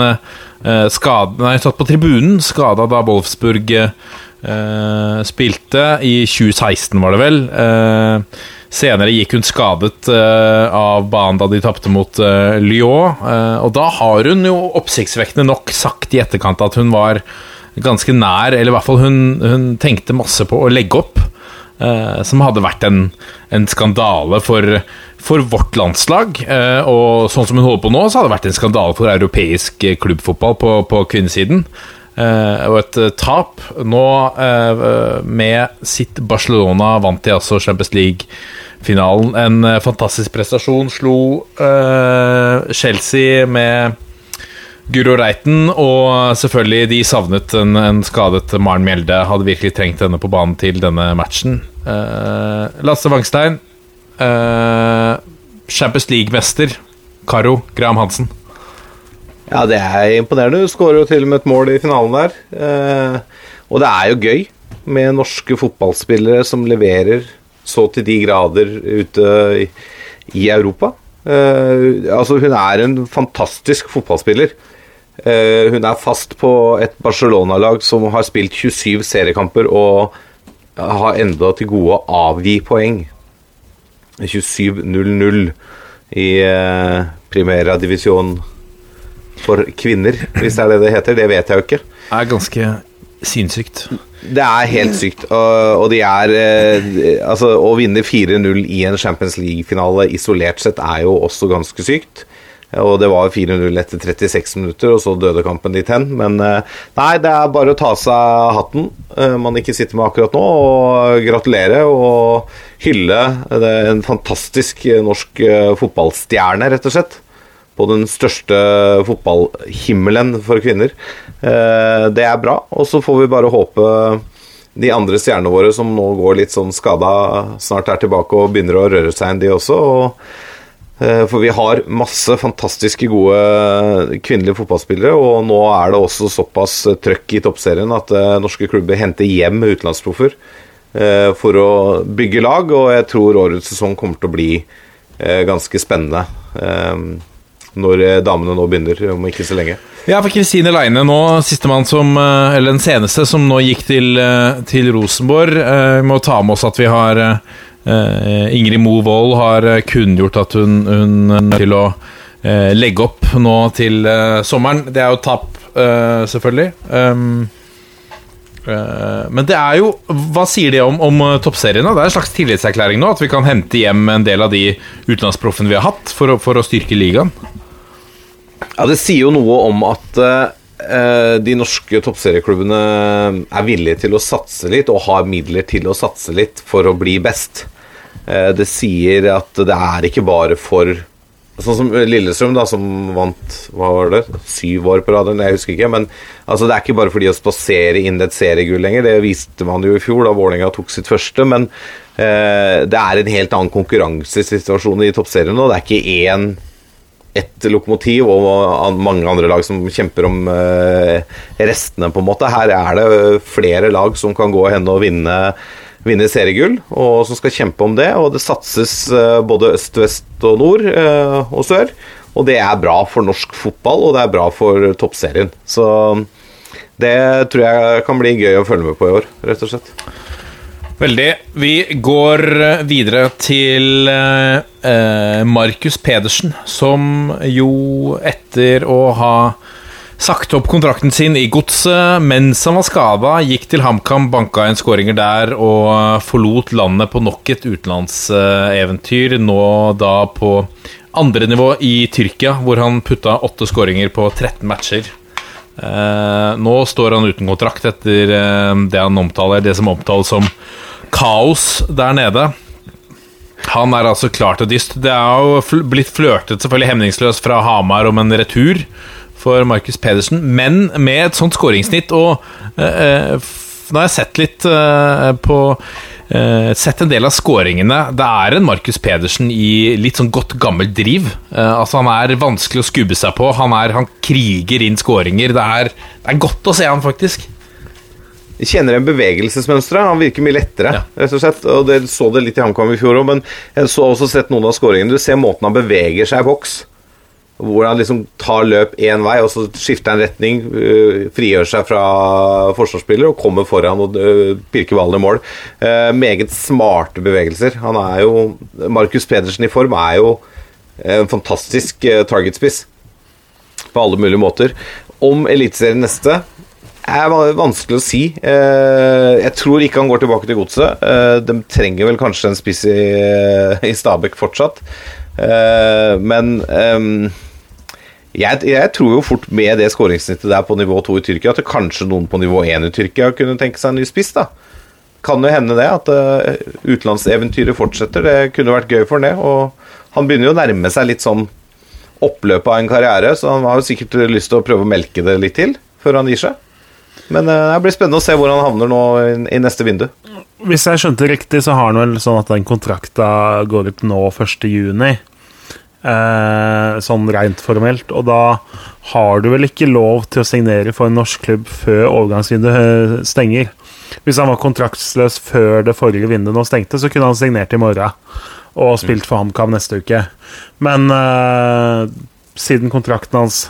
skad, Nei, satt på tribunen, skada da Wolfsburg eh, spilte. I 2016, var det vel. Eh, senere gikk hun skadet av banen da de tapte mot Lyon. og da har hun jo oppsiktsvekkende nok sagt i etterkant at hun var ganske nær, eller i hvert fall hun, hun tenkte masse på å legge opp. Uh, som hadde vært en, en skandale for, for, vårt landslag. Uh, og sånn som hun holder på nå, så hadde det vært en skandale for europeisk klubbfotball på, på kvinnesiden. Uh, og et tap. Nå, med sitt Barcelona, vant de altså Champions League-finalen. En fantastisk prestasjon. Slo Chelsea med Guro Reiten, og selvfølgelig de savnet en, en skadet Maren Mjelde. Hadde virkelig trengt henne på banen til denne matchen. Uh, Lasse Wangstein, uh, Champions League-mester. Karo Graham Hansen. Ja, det er imponerende. Du skårer jo til og med et mål i finalen der. Uh, og det er jo gøy med norske fotballspillere som leverer så til de grader ute i, i Europa. altså, hun er en fantastisk fotballspiller. Uh, hun er fast på et Barcelona-lag som har spilt 27 seriekamper og har enda til gode å avgi poeng. 27-0-0 i eh, Primera Divisjon for kvinner, hvis det er det det heter. Det vet jeg jo ikke. Det er ganske sinnssykt. Det er helt sykt. Og, og de er uh, Altså, å vinne 4-0 i en Champions League-finale isolert sett er jo også ganske sykt. Og det var 4-0 etter 36 minutter, og så døde kampen litt hen. Men eh, nei, det er bare å ta seg hatten eh, man ikke sitter med akkurat nå, og gratulere og hylle en fantastisk norsk eh, fotballstjerne, rett og slett. På den største fotballhimmelen for kvinner. Det er bra, og så får vi bare håpe de andre stjernene våre som nå går litt sånn skada, snart er tilbake og begynner å røre seg inn, de også. og for vi har masse fantastiske gode kvinnelige fotballspillere, og nå er det også såpass trøkk i toppserien at eh, norske klubber henter hjem utenlandsproffer eh, for å bygge lag, og jeg tror årets sesong kommer til å bli ganske spennende når damene nå begynner, om ikke så lenge. Ja, for Kristine Leine nå, sistemann som Eller den seneste som nå gikk til, til Rosenborg. Vi må ta med oss at vi har Eh, Ingrid Mo Wold har eh, kunngjort at hun, hun til å eh, legge opp nå til eh, sommeren. Det er jo tap, eh, selvfølgelig. Um, eh, men det er jo Hva sier det om, om eh, toppserien? Det er en slags tillitserklæring nå? At vi kan hente hjem en del av de utenlandsproffene vi har hatt, for å, for å styrke ligaen? Ja, Det sier jo noe om at uh, de norske toppserieklubbene er villige til å satse litt, og har midler til å satse litt for å bli best. Eh, det sier at det er ikke bare for Sånn som Lillestrøm, da, som vant hva var det, syv år på rad. Jeg husker ikke. Men altså, det er ikke bare fordi å spasere inn et seriegull lenger. Det viste man jo i fjor, da Vålerenga tok sitt første. Men eh, det er en helt annen konkurransesituasjon i toppserien nå. Det er ikke én ett lokomotiv og mange andre lag som kjemper om eh, restene, på en måte. Her er det flere lag som kan gå hen og vinne, vinne seriegull, og som skal kjempe om det. Og det satses eh, både øst, vest og nord eh, og sør. Og det er bra for norsk fotball, og det er bra for toppserien. Så det tror jeg kan bli gøy å følge med på i år, rett og slett. Veldig. Vi går eh, videre til eh, Markus Pedersen, som jo etter å ha sagt opp kontrakten sin i Godset mens han var skada, gikk til HamKam, banka inn skåringer der og forlot landet på nok et utenlandseventyr, nå da på andre nivå i Tyrkia, hvor han putta åtte skåringer på 13 matcher. Eh, nå står han uten kontrakt etter eh, det han omtaler Det som omtales som kaos der nede. Han er altså klar til dyst. Det er jo blitt flørtet selvfølgelig hemningsløst fra Hamar om en retur for Markus Pedersen, men med et sånt skåringssnitt og eh, eh, Nå har jeg sett litt eh, på eh, Sett en del av skåringene. Det er en Markus Pedersen i litt sånn godt gammelt driv. Eh, altså Han er vanskelig å skubbe seg på. Han, er, han kriger inn skåringer. Det er, det er godt å se han, faktisk. Jeg kjenner en bevegelsesmønstre. Han virker mye lettere. Ja. rett og slett Og det så det litt i HamKam i fjor òg, men jeg så også sett noen av skåringene. Du ser måten han beveger seg i boks. Hvor han liksom tar løp én vei, og så skifter han retning, øh, frigjør seg fra forsvarsspiller og kommer foran og øh, pirker ballen i mål. Eh, meget smarte bevegelser. Han er jo Markus Pedersen i form er jo en fantastisk eh, targetspiss på alle mulige måter. Om Eliteserien neste er vanskelig å si. Eh, jeg tror ikke han går tilbake til godset. Eh, de trenger vel kanskje en spiss i, Stabæk fortsatt. Men ehm, jeg, jeg tror jo fort med det skåringssnittet der på nivå 2 i Tyrkia at det kanskje noen på nivå 1 i Tyrkia kunne tenke seg en ny spiss. da Kan jo hende det, at uh, utenlandseventyret fortsetter. Det kunne vært gøy for han det. Og han begynner jo å nærme seg litt sånn oppløpet av en karriere, så han har jo sikkert lyst til å prøve å melke det litt til før han gir seg. Men uh, det blir spennende å se hvor han havner nå i, i neste vindu. Hvis jeg skjønte riktig, så har han vel sånn at den kontrakta går ut nå 1. Eh, sånn rent formelt. Og da har du vel ikke lov til å signere for en norsk klubb før overgangsvinduet eh, stenger. Hvis han var kontraktsløs før det forrige vinduet nå stengte, så kunne han signert i morgen og spilt for HamKam neste uke. Men eh, siden kontrakten hans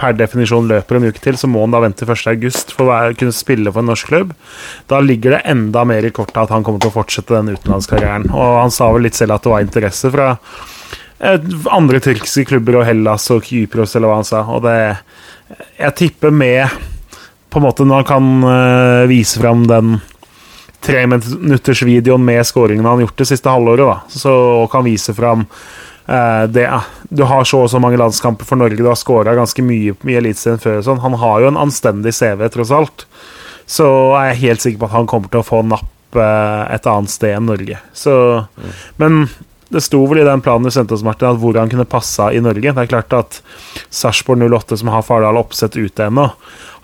per definisjon løper en uke til, så må han da vente til 1. august for å kunne spille for en norsk klubb. Da ligger det enda mer i kortet at han kommer til å fortsette den utenlandskarrieren. Og han sa vel litt selv at det var interesse fra andre tyrkiske klubber og Hellas og Kypros, eller hva han sa. Og det Jeg tipper med På en måte når han kan eh, vise fram den tre minutters videoen med skåringene han har gjort det siste halvåret, da, så og kan vise fram uh, det Du har så og så mange landskamper for Norge, du har skåra ganske mye i Eliteserien før. Sånn. Han har jo en anstendig CV, tross alt. Så er jeg helt sikker på at han kommer til å få napp uh, et annet sted enn Norge. Så, Men det sto vel i den planen du sendte oss, Martin, at hvor han kunne passa i Norge. Det er klart at Sarpsborg 08, som har Fardal Oppsett ute ennå,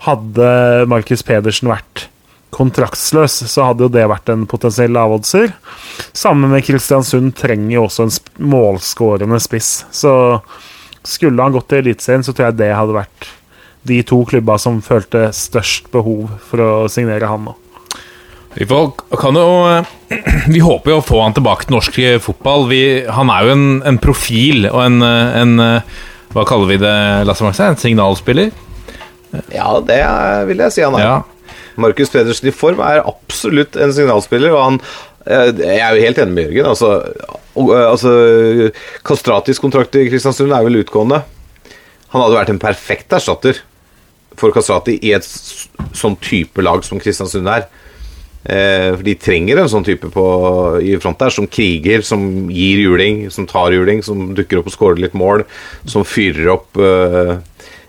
hadde Markus Pedersen vært kontraktsløs, så hadde jo det vært en potensiell lavoddser. Sammen med Kristiansund trenger jo også en målskårende spiss. Så skulle han gått til Eliteserien, så tror jeg det hadde vært de to klubba som følte størst behov for å signere han nå. Vi, får, kan jo, eh, vi håper jo å få han tilbake til norsk fotball. Vi, han er jo en, en profil og en, eh, en eh, Hva kaller vi det, Lasse Maxen? En signalspiller? Ja, det vil jeg si han er. Ja. Markus Pedersen i form er absolutt en signalspiller, og han eh, jeg er jo helt enig med Jørgen. Altså, eh, altså Kastratis kontrakt i Kristiansund er vel utgående. Han hadde vært en perfekt erstatter for Kastrati i et sånn type lag som Kristiansund er. Eh, for de trenger en sånn type på, i front der, som kriger, som gir juling, som tar juling, som dukker opp og scorer litt mål, som fyrer opp eh,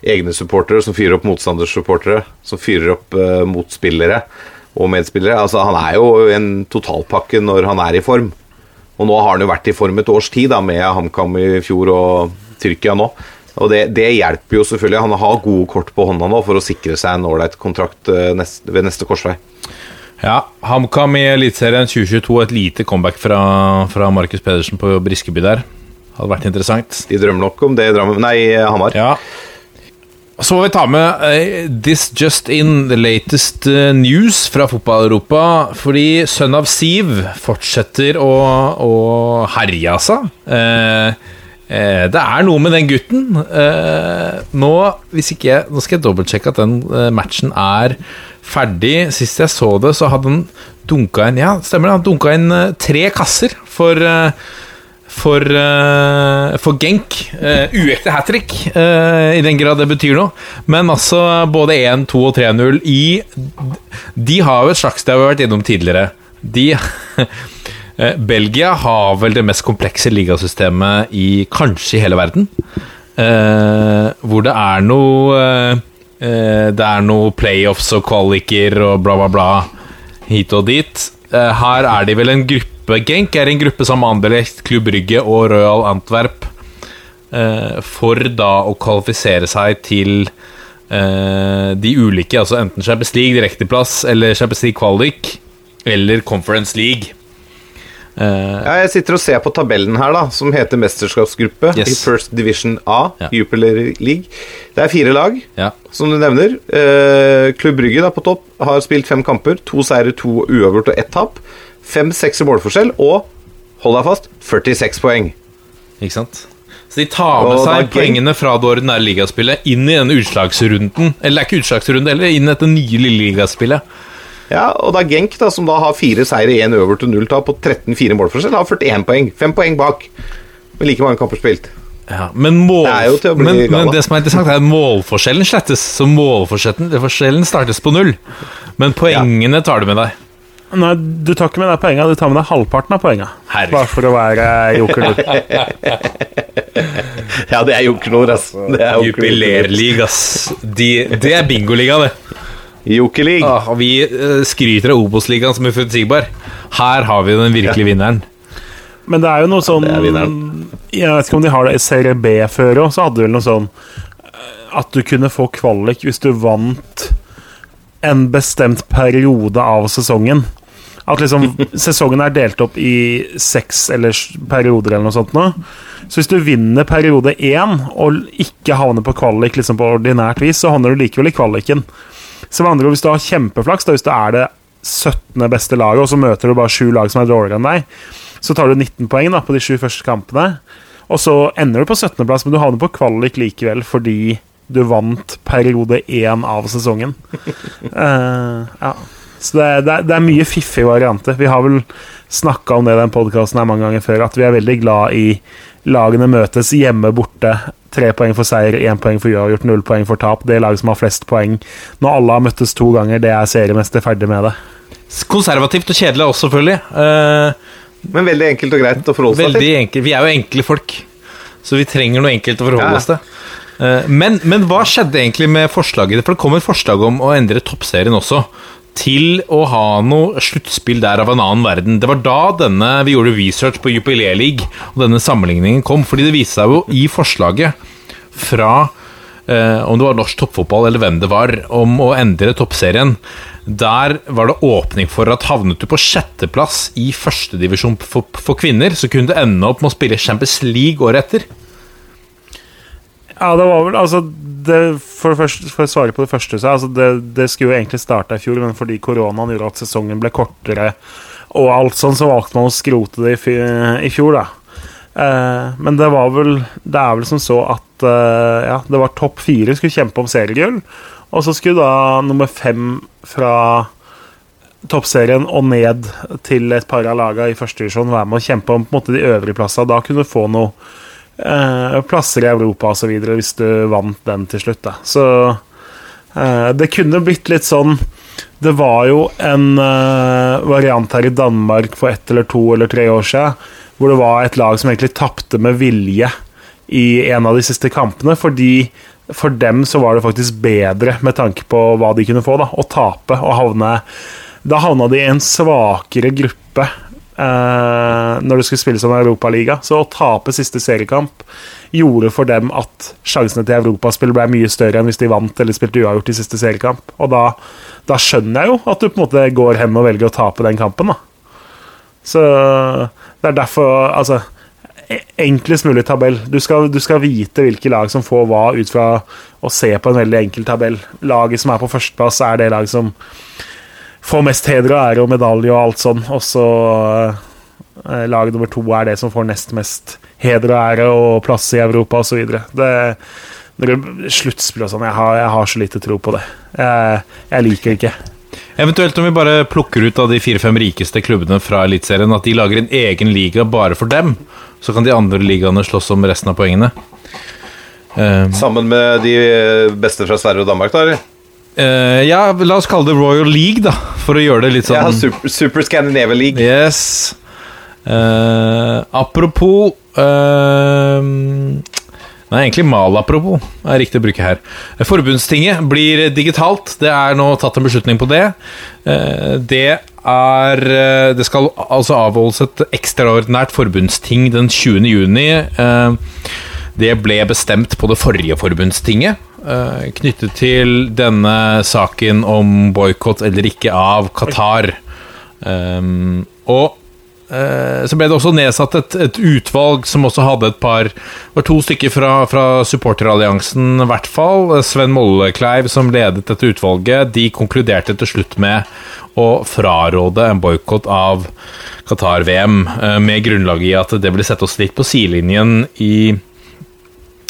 egne supportere, som fyrer opp motstandersupportere, som fyrer opp eh, motspillere og medspillere. Altså, han er jo en totalpakke når han er i form. Og nå har han jo vært i form et års tid, da, med HamKam i fjor og Tyrkia nå. Og det, det hjelper jo selvfølgelig. Han har gode kort på hånda nå for å sikre seg en ålreit kontrakt neste, ved neste korsvei. Ja, HamKam i Eliteserien 2022. Et lite comeback fra, fra Markus Pedersen på Briskeby der. Hadde vært interessant. De drømmer nok om det i Drammen Nei, Hamar. Ja. Så må vi ta med uh, This Just In, the latest eh, news fra fotball-Europa. Fordi sønn av Siv fortsetter å, å herje, altså. Uh, det er noe med den gutten. Eh, nå, jeg, nå skal jeg dobbeltsjekke at den eh, matchen er ferdig. Sist jeg så det, så hadde han dunka inn Ja, stemmer det. Han dunka inn eh, tre kasser for eh, for, eh, for Genk. Uekte hat trick, eh, i den grad det betyr noe. Men altså både 1, 2 og 3-0 i De har jo et slags Det har vi vært innom tidligere. De eh, Belgia har vel det mest komplekse ligasystemet i kanskje hele verden. Eh, hvor det er noe eh, eh, Det er noe playoffs og qualiker og bla, bla, bla hit og dit. Eh, her er de vel en gruppe Genk er en gruppe sammen med Anderlecht, Klubb Brygge og Royal Antwerp. eh, for da å kvalifisere seg til eh, de ulike, altså enten Champions League direkteplass eller Champions League kvalik, eller Conference League. Eh, Ja, jeg sitter og ser på tabellen her, da, som heter mesterskapsgruppe Yes. i First Division A, Ja. Jupiler League. Det er fire lag, ja. som du nevner. Eh, Klubb Brygge da, på topp har spilt fem kamper. To seire, to uavgjort og ett tap. Fem-seks i målforskjell, og hold deg fast 46 poeng. Ikke sant? Så de tar med da seg poengene fra det ordinære ligaspillet inn i denne utslagsrunden. Eller det er ikke utslagsrunde, eller inn i dette nye lille ligaspillet. Ja, og da Genk, da, som da har fire seire, én øver til null tap og 13-4 målforskjell, har 41 poeng. Fem poeng bak. Med like mange kamper spilt. Ja, men, mål... Det men, men det som er interessant, er at målforskjellen slettes. Så målforskjellen startes på null. Men poengene tar du med deg. Nei, du tar ikke med deg poenga, du tar med deg halvparten av poenga. Bare for å være joker. du. Ja, det er jokerlår, ass. Det er jokerlår. Jubilerliga, ass. De, det er bingoliga, det. Jokerleague. Ah, og vi eh, skryter av Obos-ligaen som uforutsigbar. Her har vi den virkelige vinneren. Men det er jo noe sånn Det er. Jeg vet ikke om de har det i Serie B før òg, så hadde du vel noe sånn eh, At du kunne få kvalik hvis du vant en bestemt periode av sesongen. At liksom sesongen er delt opp i seks eller perioder eller noe sånt nå. Så hvis du vinner periode én og ikke havner på kvalik liksom på ordinært vis, så havner du likevel i kvaliken. Så med andre ord, hvis du har kjempeflaks, da, hvis du er det 17. beste laget, og så møter du bare sju lag som er dårligere enn deg, så tar du 19 poeng da, på de sju første kampene. Og så ender du på 17.-plass, men du havner på kvalik likevel fordi du vant periode én av sesongen. Uh, ja. Så det er, det, er, det er mye fiffige varianter. Vi har vel snakka om det i den podkasten mange ganger før, at vi er veldig glad i lagene møtes hjemme borte. Tre poeng for seier, én poeng for uavgjort, null poeng for tap. Det laget som har flest poeng når alle har møttes to ganger, det er seriemester ferdig med det. Konservativt og kjedelig også, selvfølgelig. Uh, Men veldig enkelt og greit å forholde seg veldig til. enkelt. Vi er jo enkle folk, så vi trenger noe enkelt å forholde Ja. oss til. Eh, Men, men hva skjedde egentlig med forslaget? For det kom et forslag om å endre toppserien også. Til å ha noe sluttspill der av en annen verden. Det var da denne, vi gjorde research på Jupiler League, og denne sammenligningen kom. Fordi det viste seg jo i forslaget fra eh, om det var norsk toppfotball eller hvem det var, om å endre toppserien. Der var det åpning for at havnet du på sjetteplass i førstedivisjon for, for kvinner, så kunne du ende opp med å spille Champions League året etter. Ja, det var vel altså det, for, første, for å svare på det første, så altså det, det skulle jo egentlig starta i fjor, men fordi koronaen gjorde at sesongen ble kortere og alt sånn, så valgte man å skrote det i, i fjor, da. Eh, men det var vel Det er vel som så at eh, ja, det var topp fire skulle kjempe om seriegull, og så skulle da nummer fem fra toppserien og ned til et par av lagene i første divisjon, være med å kjempe om på en måte de øvrige plassene. Da kunne du få noe eh, plasser i Europa osv. hvis du vant den til slutt. Da. Så eh, det kunne blitt litt sånn Det var jo en eh, variant her i Danmark for ett eller to eller tre år siden hvor det var et lag som egentlig tapte med vilje i en av de siste kampene, fordi for dem så var det faktisk bedre med tanke på hva de kunne få, da, å tape og havne Da havna de i en svakere gruppe eh, når det skulle spilles om Europaliga. Så å tape siste seriekamp gjorde for dem at sjansene til europaspill ble mye større enn hvis de vant eller spilte uavgjort i siste seriekamp. Og da, da skjønner jeg jo at du på en måte går hen og velger å tape den kampen, da. Så det er derfor Altså, e- enklest mulig tabell. Du skal, du skal vite hvilke lag som får hva, ut fra å se på en veldig enkel tabell. Laget som er på førsteplass, er det laget som får mest heder og ære og medalje og alt sånn. Og så eh, lag nummer to er det som får nest mest heder og ære og plass i Europa osv. Sluttspill og sånn, jeg, har- jeg har så lite tro på det. Jeg, jeg liker det ikke. Eventuelt om vi bare plukker ut av de fire-fem rikeste klubbene fra Eliteserien, at de lager en egen liga bare for dem, så kan de andre ligaene slåss om resten av poengene. Eh, Sammen med de beste fra Sverige og Danmark, da? eller? Eh, ja, la oss kalle det Royal League, da, for å gjøre det litt Ja, sånn Super, Super Scandinavia League. Yes. Uh, apropos uh, Nei, egentlig mal-apropos er riktig å bruke her. Forbundstinget blir digitalt. Det er nå tatt en beslutning på det. Det er Det skal altså avholdes et ekstraordinært forbundsting den 20. juni. Det ble bestemt på det forrige forbundstinget, knyttet til denne saken om boikott eller ikke av Qatar. Um, og uh, så ble det også nedsatt et, et utvalg som også hadde et par var to stykker fra, fra supporteralliansen, i hvert fall. Sven Mollekleiv som ledet dette utvalget. De konkluderte til slutt med å fraråde en boikott av Qatar-VM, eh, med grunnlag i at det ble sett oss litt på sidelinjen i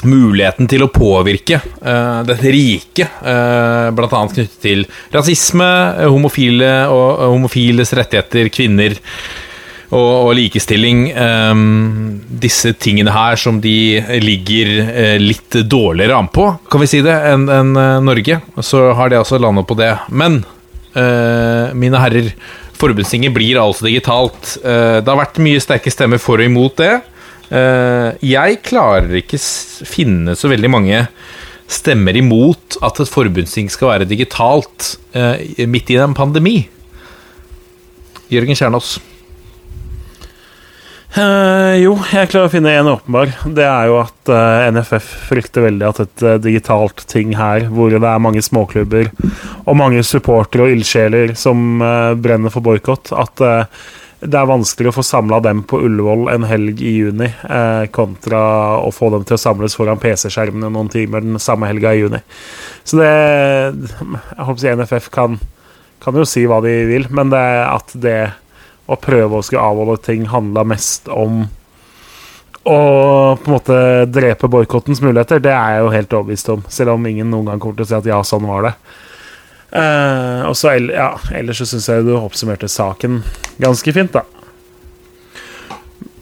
muligheten til å påvirke uh, dette riket, uh, bl.a. knyttet til rasisme, eh, homofile og og homofiles rettigheter, kvinner og, og likestilling. Um, disse tingene her som de ligger uh, litt dårligere an på, kan vi si det, enn en, uh, Norge. Så har de altså landet på det. Men, mine herrer, forbundstinget blir altså digitalt. Det har vært mye sterke stemmer for og imot det. Eh, jeg klarer ikke finne så veldig mange stemmer imot at et forbundsting skal være digitalt eh, midt i en pandemi. Jørgen Kjernås. Eh, jo, jeg klarer å finne en åpenbar. Det er jo at eh, NFF frykter veldig at et eh, digitalt ting her, hvor det er mange småklubber og mange supportere og ildsjeler som eh, brenner for boikott, at det er vanskeligere å få samla dem på Ullevål en helg i juni, eh, kontra å få dem til å samles foran PC-skjermene noen timer den samme helga i juni. Så det Jeg håper si NFF kan, kan jo si hva de vil, men det at det å prøve å skulle avholde ting handla mest om å på en måte drepe boikottens muligheter. Det er jeg jo helt overbevist om, selv om ingen noen gang kommer til å si at ja, sånn var det. Eh, og så ja, Ellers så syns jeg du oppsummerte saken ganske fint, da.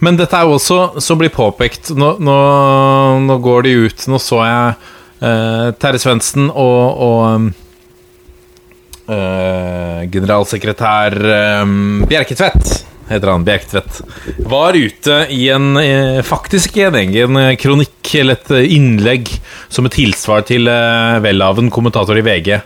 Men dette er jo også, som blir påpekt. Nå, nå, nå går de ut. Nå så jeg eh, Terje Svendsen og, og um, eh, generalsekretær eh, Bjerketvedt heter han, Bjerketvedt, var ute i en eh, faktisk i en egen eh, kronikk eller et eh, innlegg som et tilsvar til eh, Welhaven, kommentator i VG,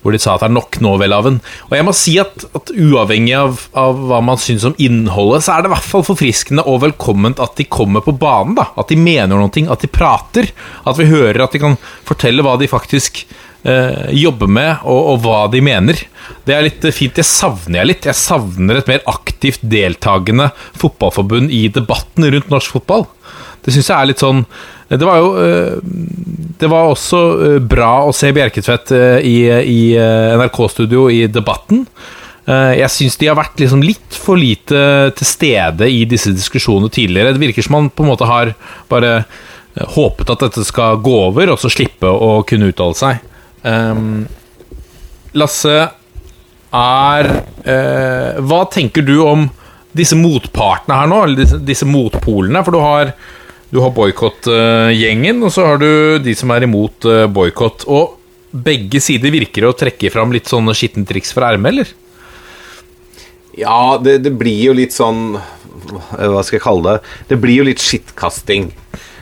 hvor de sa at det er nok nå, Welhaven. Og jeg må si at, at uavhengig av, av hva man syns om innholdet, så er det i hvert fall forfriskende og velkomment at de kommer på banen. da At de mener noe, at de prater. At vi hører at de kan fortelle hva de faktisk eh, jobber med, og, og hva de mener. Det er litt fint. Det savner jeg litt. Jeg savner et mer aktivt deltakende fotballforbund i debatten rundt norsk fotball. Det syns jeg er litt sånn Det var jo eh, Det var også eh, bra å se Bjerketvedt eh, i, i eh, NRK-studio i Debatten. Eh, Jeg syns de har vært liksom litt for lite til stede i disse diskusjonene tidligere. Det virker som man på en måte har bare eh, håpet at dette skal gå over, og så slippe å kunne uttale seg. Um, Lasse, er uh, Hva tenker du om disse motpartene her nå? Eller disse, disse motpolene? For du har, du har boikottgjengen, og så har du de som er imot uh, boikott. Og begge sider virker å trekke fram litt sånne skittentriks fra ermet, eller? Ja, det, det blir jo litt sånn Hva skal jeg kalle det? Det blir jo litt skittkasting.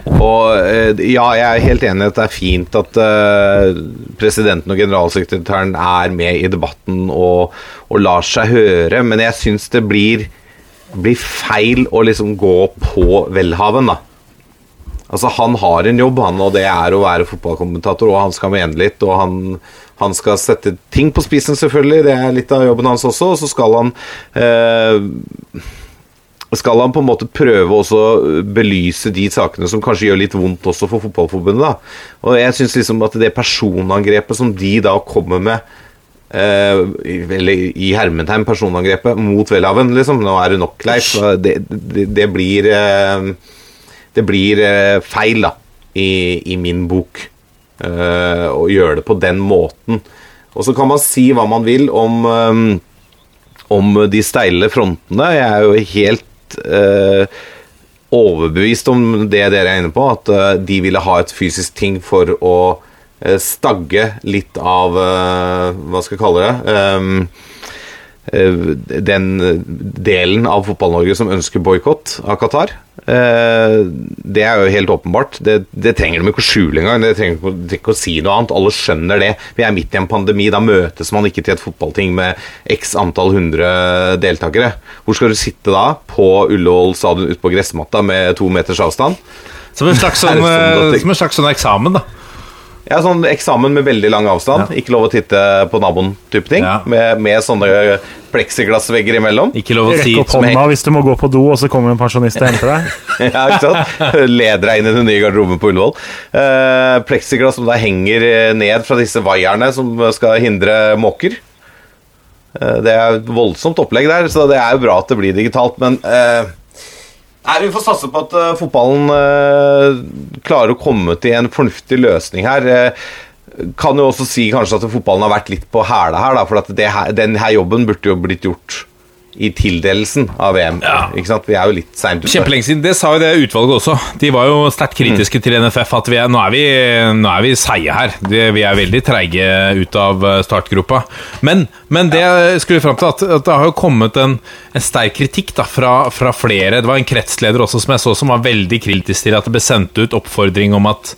Og eh, ja, jeg er helt enig i at det er fint at uh, presidenten og generalsekretæren er med i debatten og, og lar seg høre, men jeg syns det blir, blir, feil å liksom gå på velhaven, da. Altså, han har en jobb, han, og det er å være fotballkommentator, og han skal mene litt, og han, han skal sette ting på spissen, selvfølgelig, det er litt av jobben hans også, og så skal han eh, skal han på en måte prøve også å belyse de sakene som kanskje gjør litt vondt også for Fotballforbundet. da. Og jeg syns liksom at det personangrepet som de da kommer med eh, Eller i hermetegn personangrepet mot Welhaven, liksom. Nå er det nok, Leif. Det, det, det blir eh, Det blir eh, feil, da, i, i min bok. Uh, å gjøre det på den måten. Og så kan man si hva man vil om um, om de steile frontene. Jeg er jo helt uh, overbevist om det dere er inne på, at uh, de ville ha et fysisk ting for å stagge litt av Hva skal jeg kalle det? Um, den delen av Fotball-Norge som ønsker boikott av Qatar. Det er jo helt åpenbart. Det, det trenger de ikke å skjule engang. Det trenger de ikke å si noe annet. Alle skjønner det. Vi er midt i en pandemi. Da møtes man ikke til et fotballting med x antall hundre deltakere. Hvor skal du sitte da? På Ullevål stadion ute på gressmatta med to meters avstand? Som en slags, sånn, som en slags sånn eksamen, da. Ja, sånn eksamen med veldig lang avstand. Ja. Ikke lov å titte på naboen, type ting. Ja. Med, med, sånne pleksiglassvegger imellom. Ikke lov å si Rekk opp hånda hvis du må gå på do, og så kommer en pensjonist og henter deg. ja, ikke sant? Leder deg inn i den nye garderoben på Ullevål. Uh, pleksiglass som da henger ned fra disse vaierne som skal hindre måker. Uh, det er et voldsomt opplegg der, så det er jo bra at det blir digitalt, men uh, Nei, Vi får satse på at uh, fotballen uh, klarer å komme til en fornuftig løsning her. Uh, kan jo også si kanskje at fotballen har vært litt på hæla her, da, for at her, den her jobben burde jo blitt gjort i tildelelsen av VM. Ja. Ikke sant? Vi er jo litt seint ute. Kjempelenge siden. Det sa jo det utvalget også. De var jo sterkt kritiske mm. til NFF. At vi er, nå, er vi, nå er vi seige her. Vi er veldig treige ut av eh, startgropa. Men, men det ja. skulle fram til at, at, det har jo kommet en, en sterk kritikk da, fra, fra, flere. Det var en kretsleder også som jeg så som var veldig kritisk til at det ble sendt ut oppfordring om at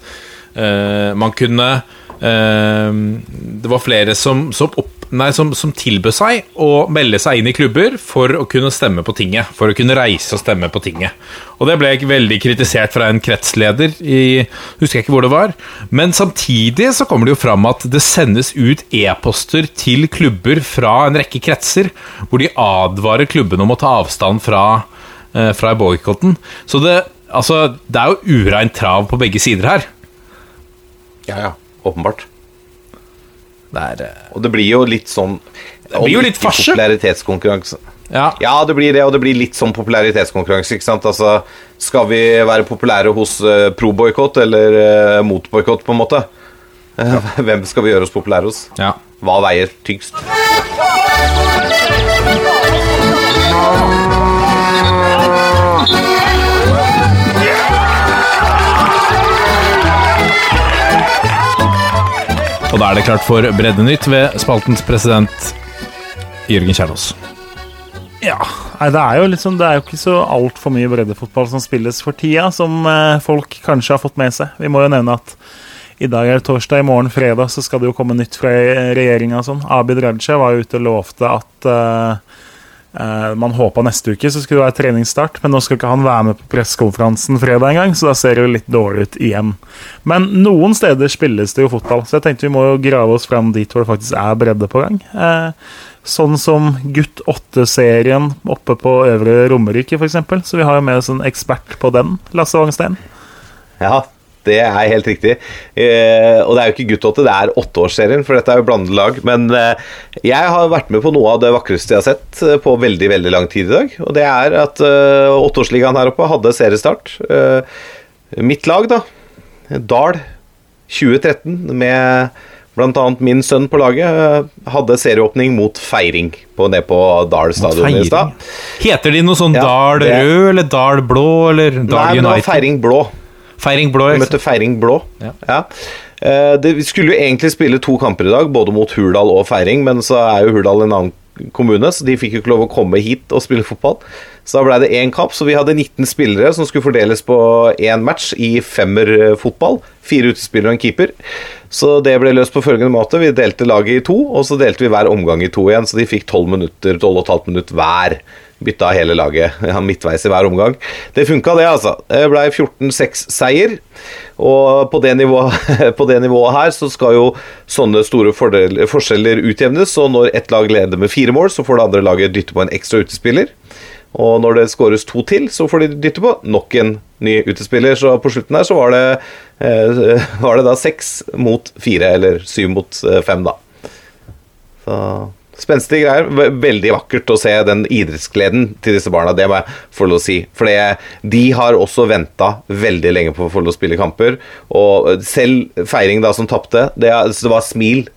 uh, man kunne uh, Det var flere som, som opp nei, som, som tilbød seg å melde seg inn i klubber for å kunne stemme på tinget. For å kunne reise og stemme på tinget. Og det ble veldig kritisert fra en kretsleder i Husker jeg ikke hvor det var. Men samtidig så kommer det jo fram at det sendes ut e-poster til klubber fra en rekke kretser, hvor de advarer klubbene om å ta avstand fra, eh, fra boikotten. Så det, altså, det er jo ureint trav på begge sider her. Ja, ja. Åpenbart. Det er, uh, og det blir jo litt sånn Det blir jo litt farse. Popularitetskonkurranse. Ja. ja. det blir det, og det blir litt sånn popularitetskonkurranse. ikke sant? Altså, Skal vi være populære hos uh, pro-boikott eller uh, mot-boikott, på en måte? Ja. Hvem skal vi gjøre oss populære hos? Ja. Hva veier tyngst? Og da er det klart for Breddenytt ved spaltens president Jørgen Kjernås. Ja, det er jo liksom, det er jo ikke så altfor mye breddefotball som spilles for tida, som eh, folk kanskje har fått med seg. Vi må jo nevne at i dag er det torsdag, i morgen fredag så skal det jo komme nytt fra regjeringa. Sånn. Abid Raja var jo ute og lovte at Uh, man håpa neste uke så skulle det være treningsstart, men nå skal ikke han være med på pressekonferansen fredag engang, så da ser det litt dårlig ut igjen. Men noen steder spilles det jo fotball, så jeg tenkte vi må jo grave oss fram dit hvor det faktisk er bredde på gang. Uh, sånn som Gutt 8-serien oppe på Øvre Romerike, f.eks. Så vi har jo med oss en ekspert på den, Lasse Wangstein. Ja, det er helt riktig. Eh, og det er jo ikke gutt 8, det er åtteårsserien, for dette er jo blandet lag. Men eh, jeg har vært med på noe av det vakreste jeg har sett eh, på veldig veldig lang tid i dag. Og det er at eh, åtteårsligaen her oppe hadde seriestart. Mitt lag, da, Dal 2013, med annet min sønn på laget hadde serieåpning mot feiring på, nede på Dal stadion i stad. Heter de noe sånn Ja, Dal rød eller Dal blå eller Nei, United? men det var feiring blå. Feiring blå. Vi møtte? Feiring blå. Ja. Ja. Uh, det, vi skulle jo egentlig spille to kamper i dag, både mot Hurdal og Feiring, men så er jo Hurdal en annen kommune, så de fikk jo ikke lov å komme hit og spille fotball. Så da ble det én kamp, så vi hadde 19 spillere som skulle fordeles på én match i femmerfotball. Fire utespillere og en keeper. Så det ble løst på følgende måte. Vi delte laget i to, og så delte vi hver omgang i to igjen, så de fikk 12 minutter, 12 15 minutter hver. Bytta hele laget ja, midtveis i hver omgang. Det funka, det, altså. Det ble 14-6-seier. Og på det, nivået, på det nivået her så skal jo sånne store fordel, forskjeller utjevnes. Og når ett lag leder med fire mål, så får det andre laget dytte på en ekstra utespiller. Og når det skåres to til, så får de dytte på nok en ny utespiller. Så på slutten her så var det, eh, var det da seks mot fire, eller syv mot eh, fem, da. Så Spenstige greier. Veldig vakkert å se den idrettsgleden til disse barna. Det må jeg få lov å si. For de har også venta veldig lenge på å få lov å spille kamper. Og selv feiring da som tapte, det, det var smil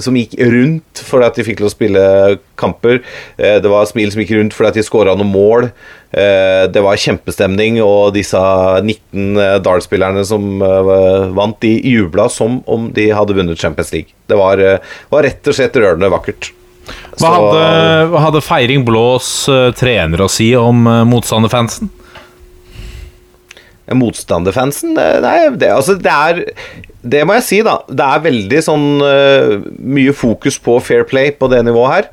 som gikk rundt fordi at de fikk lov å spille kamper. Eh, Det var smil som gikk rundt fordi at de skåra noen mål. Eh, Det var kjempestemning, og disse 19 Dal-spillerne som eh, vant, de jubla som om de hadde vunnet Champions League. Det var, eh, var rett og slett rørende vakkert. Hva hadde, hadde Feiring Blås uh, trener å si om uh, motstanderfansen? Motstanderfansen? Nei, det, altså det er Det må jeg si, da. Det er veldig sånn uh, mye fokus på fair play på det nivået her.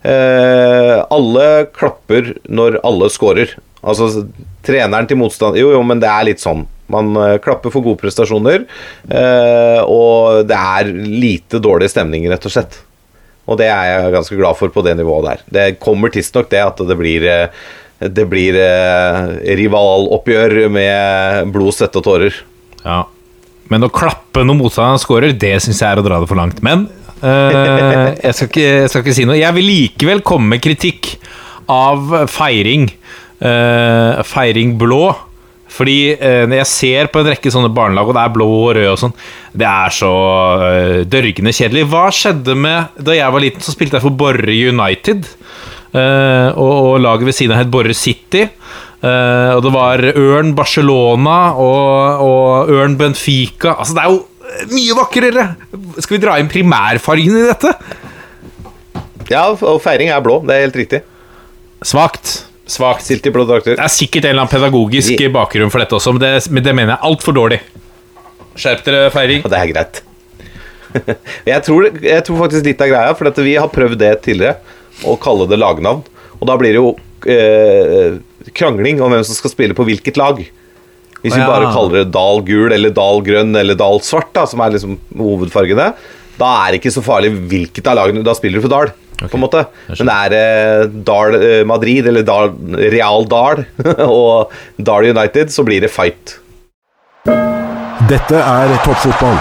Uh, alle klapper når alle scorer. Altså treneren til motstand Jo, jo, men det er litt sånn. Man klapper for gode prestasjoner, og det er lite dårlig stemning, rett og slett. Og det er jeg ganske glad for på det nivået der. Det kommer tidsnok det at det blir eh, det blir eh, rivaloppgjør med blod, svette og tårer. Ja. Men å klappe når motstanderen scorer, det syns jeg er å dra det for langt. Men eh, jeg, skal ikke, jeg skal ikke si noe. Jeg vil likevel komme med kritikk av feiring. eh, feiring blå. Fordi eh, når jeg ser på en rekke sånne barnelag, og det er blå og rød og sånn, det er så eh, dørgende kjedelig. Hva skjedde med Da jeg var liten, så spilte jeg for Borre United. eh, og, og laget ved siden av het Borre City. Og det var Ørn Barcelona og, og Ørn Benfica. Altså, det er jo mye vakrere! Skal vi dra inn primærfargen i dette? Ja, og feiring er blå. Det er helt riktig. Svakt. Svakt. Stilt i blå drakter. Det er sikkert en eller annen pedagogisk Vi- bakgrunn for dette også, men det, men det mener jeg er altfor dårlig. Skjerp dere, feiring. Og det er greit. jeg, tror, jeg tror faktisk litt av greia, for vi har prøvd det tidligere, å kalle det lagnavn. Og da blir det jo eh, krangling om hvem som skal spille på hvilket lag. Hvis vi ja. bare kaller det Dal gul eller Dal grønn eller Dal svart, da, som er liksom hovedfargene, da er det ikke så farlig hvilket av lagene Da spiller du for Dal. På en måte. Men det er eh, Dahl eh, Madrid eller Dahl, Real Dahl og Dahl United, så blir det fight. Dette er toppfotball.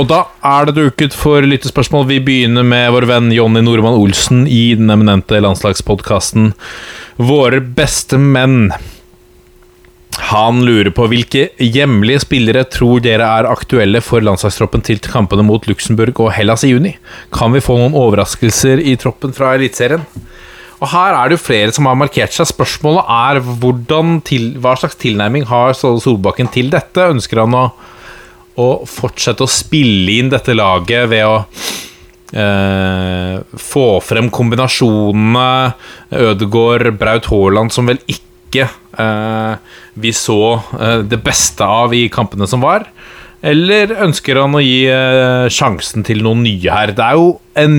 Og da er det duket for lyttespørsmål. Vi begynner med vår venn Jonny Normann Olsen i den eminente landslagspodkasten Våre beste menn. Han lurer på hvilke hjemlige spillere tror dere er aktuelle for landslagstroppen til kampene mot Luxembourg og Hellas i juni? Kan vi få noen overraskelser i troppen fra Eliteserien? Og her er det jo flere som har markert seg. Spørsmålet er til, hva slags tilnærming har Ståle Solbakken til dette? Ønsker han å, å fortsette å spille inn dette laget ved å eh, få frem kombinasjonene Ødegaard, Braut Haaland, som vel ikke eh, vi så eh, det beste av i kampene som var? Eller ønsker han å gi eh, sjansen til noen nye her? Det er jo en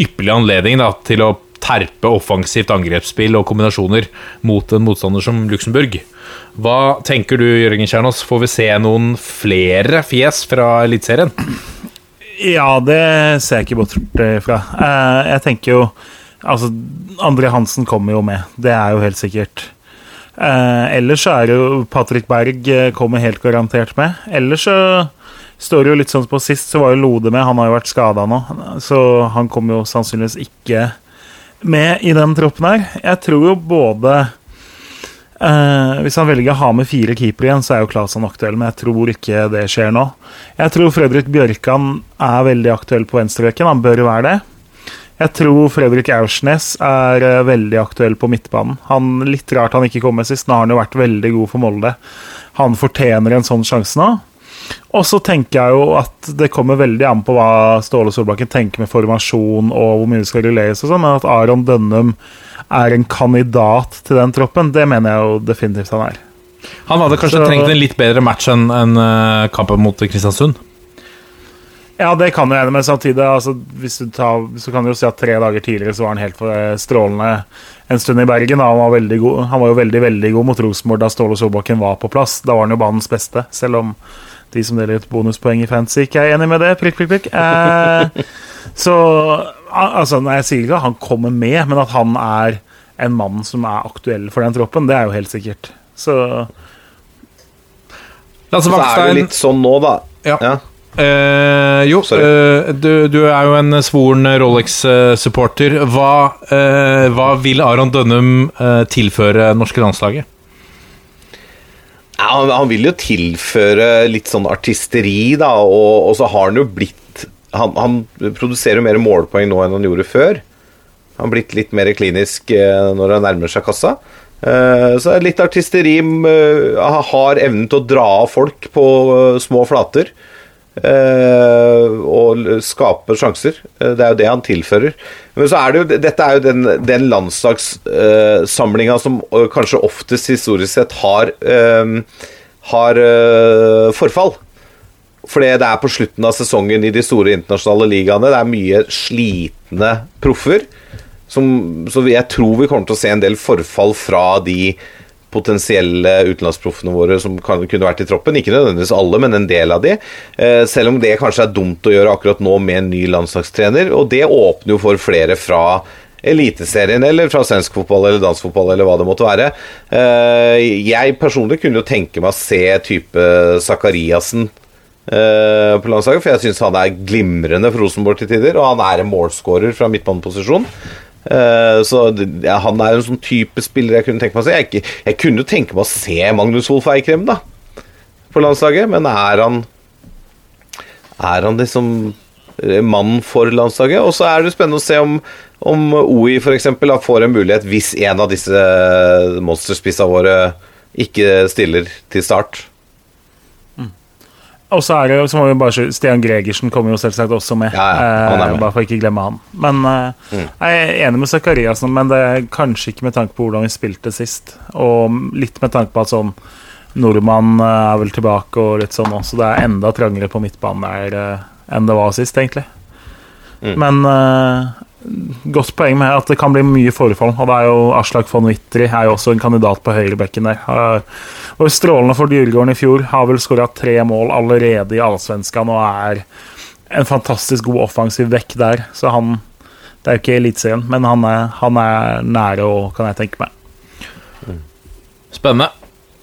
ypperlig anledning da, til å terpe offensivt angrepsspill og kombinasjoner mot en motstander som Luxembourg. Hva tenker du, Jørgen Kjernås? Får vi se noen flere fjes fra Eliteserien? Ja, det ser jeg ikke bort fra. Jeg tenker jo Altså, André Hansen kommer jo med. Det er jo helt sikkert. Eh, ellers så er jo Patrick Berg eh, kommer helt garantert med. Ellers så står det jo litt sånn på sist, så var jo Lode med. Han har jo vært skada nå, så han kommer jo sannsynligvis ikke med i den troppen her. Jeg tror jo både Eh, hvis han velger å ha med fire keepere igjen, så er jo Klasan aktuell, men jeg tror ikke det skjer nå. Jeg tror Fredrik Bjørkan er veldig aktuell på venstreveken, Han bør være det. Jeg tror Fredrik Aursnes er eh, veldig aktuell på midtbanen. Han, litt rart han ikke kom med sist. Nå har han jo vært veldig god for Molde. Han fortjener en sånn sjanse nå. Og så tenker jeg jo at det kommer veldig an på hva Ståle Solbakken tenker med formasjon og hvor mye det skal rulleres og sånn, men at Aron Dønnum er en kandidat til den troppen, det mener jeg jo definitivt han er. Han hadde kanskje Så- trengt en litt bedre match enn enn, eh, kampen mot Kristiansund. Ja, det kan jo hende, men samtidig. Altså, hvis du tar, så kan du jo si at tre dager tidligere så var han helt eh, strålende en stund i Bergen. da. Han var, god, han var jo veldig veldig god mot Rosenborg da Ståle Solbakken var på plass. Da var han jo banens beste, selv om de som deler ut bonuspoeng i fancy, ikke er enig med det. Prikk, prikk, prikk. Eh, så altså, nei, jeg sier ikke at han kommer med, men at han er en mann som er aktuell for den troppen, det er jo helt sikkert. Så Lasse Så er det litt sånn nå, da. Ja. Ja. Eh, jo, eh, du, du er jo en svoren Rolex-supporter. Hva, uh, hva vil Aron Dønnum tilføre norske landslaget? Ja, han, han vil jo tilføre litt sånn artisteri, da, og, og så har han jo blitt han, han produserer jo mer målpoeng nå enn han gjorde før. Han har blitt litt mer klinisk når han nærmer seg kassa. Så litt artisteri. har evnen til å dra av folk på små flater. Eh, og skaper skape sjanser. Eh, det er jo det han tilfører. Men så er det jo, dette er jo den, den landslagssamlinga som eh, kanskje oftest historisk sett har, har forfall. Fordi det er på slutten av sesongen i de store internasjonale ligaene. Det er mye slitne proffer. Som, så jeg tror vi kommer til å se en del forfall fra de potensielle utenlandsproffene våre som kan, kunne vært i troppen. Ikke nødvendigvis alle, men en del av de. Eh, selv om det kanskje er dumt å gjøre akkurat nå med en ny landslagstrener. Og det åpner jo for flere fra Eliteserien eller fra svensk fotball eller dansk fotball eller hva det måtte være. Eh, jeg personlig kunne jo tenke meg å se type Sakariassen eh, på landslaget, for jeg syns han er glimrende for Rosenborg til tider, og han er en målskårer fra midtbaneposisjon. Eh, så ja, han er en sånn type spiller jeg kunne tenke meg å se. Jeg, jeg kunne tenke meg å se Magnus Wolff Eikrem da på landslaget, men er han Er han liksom eh, mann for landslaget? Og så er det spennende å se om, om OI f.eks. får en mulighet hvis en av disse monsterspissa våre ikke stiller til start. Og så er det, så må vi bare Stian Gregersen kommer jo selvsagt også med. Ja, ja, han er eh, bare for ikke glemme han. Men eh, Jeg er enig med Zakariassen, men det er kanskje ikke med tanke på hvordan vi spilte sist. Og litt med tanke på at sånn Nordmann eh, er vel tilbake og litt sånn også. Det er enda trangere på midtbanen der eh, enn det var sist, egentlig. Men eh, godt poeng med at det kan bli mye forfall. Og det er jo Aslak von Wittry er jo også en kandidat på høyrebekken der. Og strålende for Djurgården i fjor. Har vel skåra tre mål allerede i Allsvenskan og er en fantastisk god offensiv vekk der. Så han Det er jo ikke Eliteserien, men han er, han er nære òg, kan jeg tenke meg. Spennende.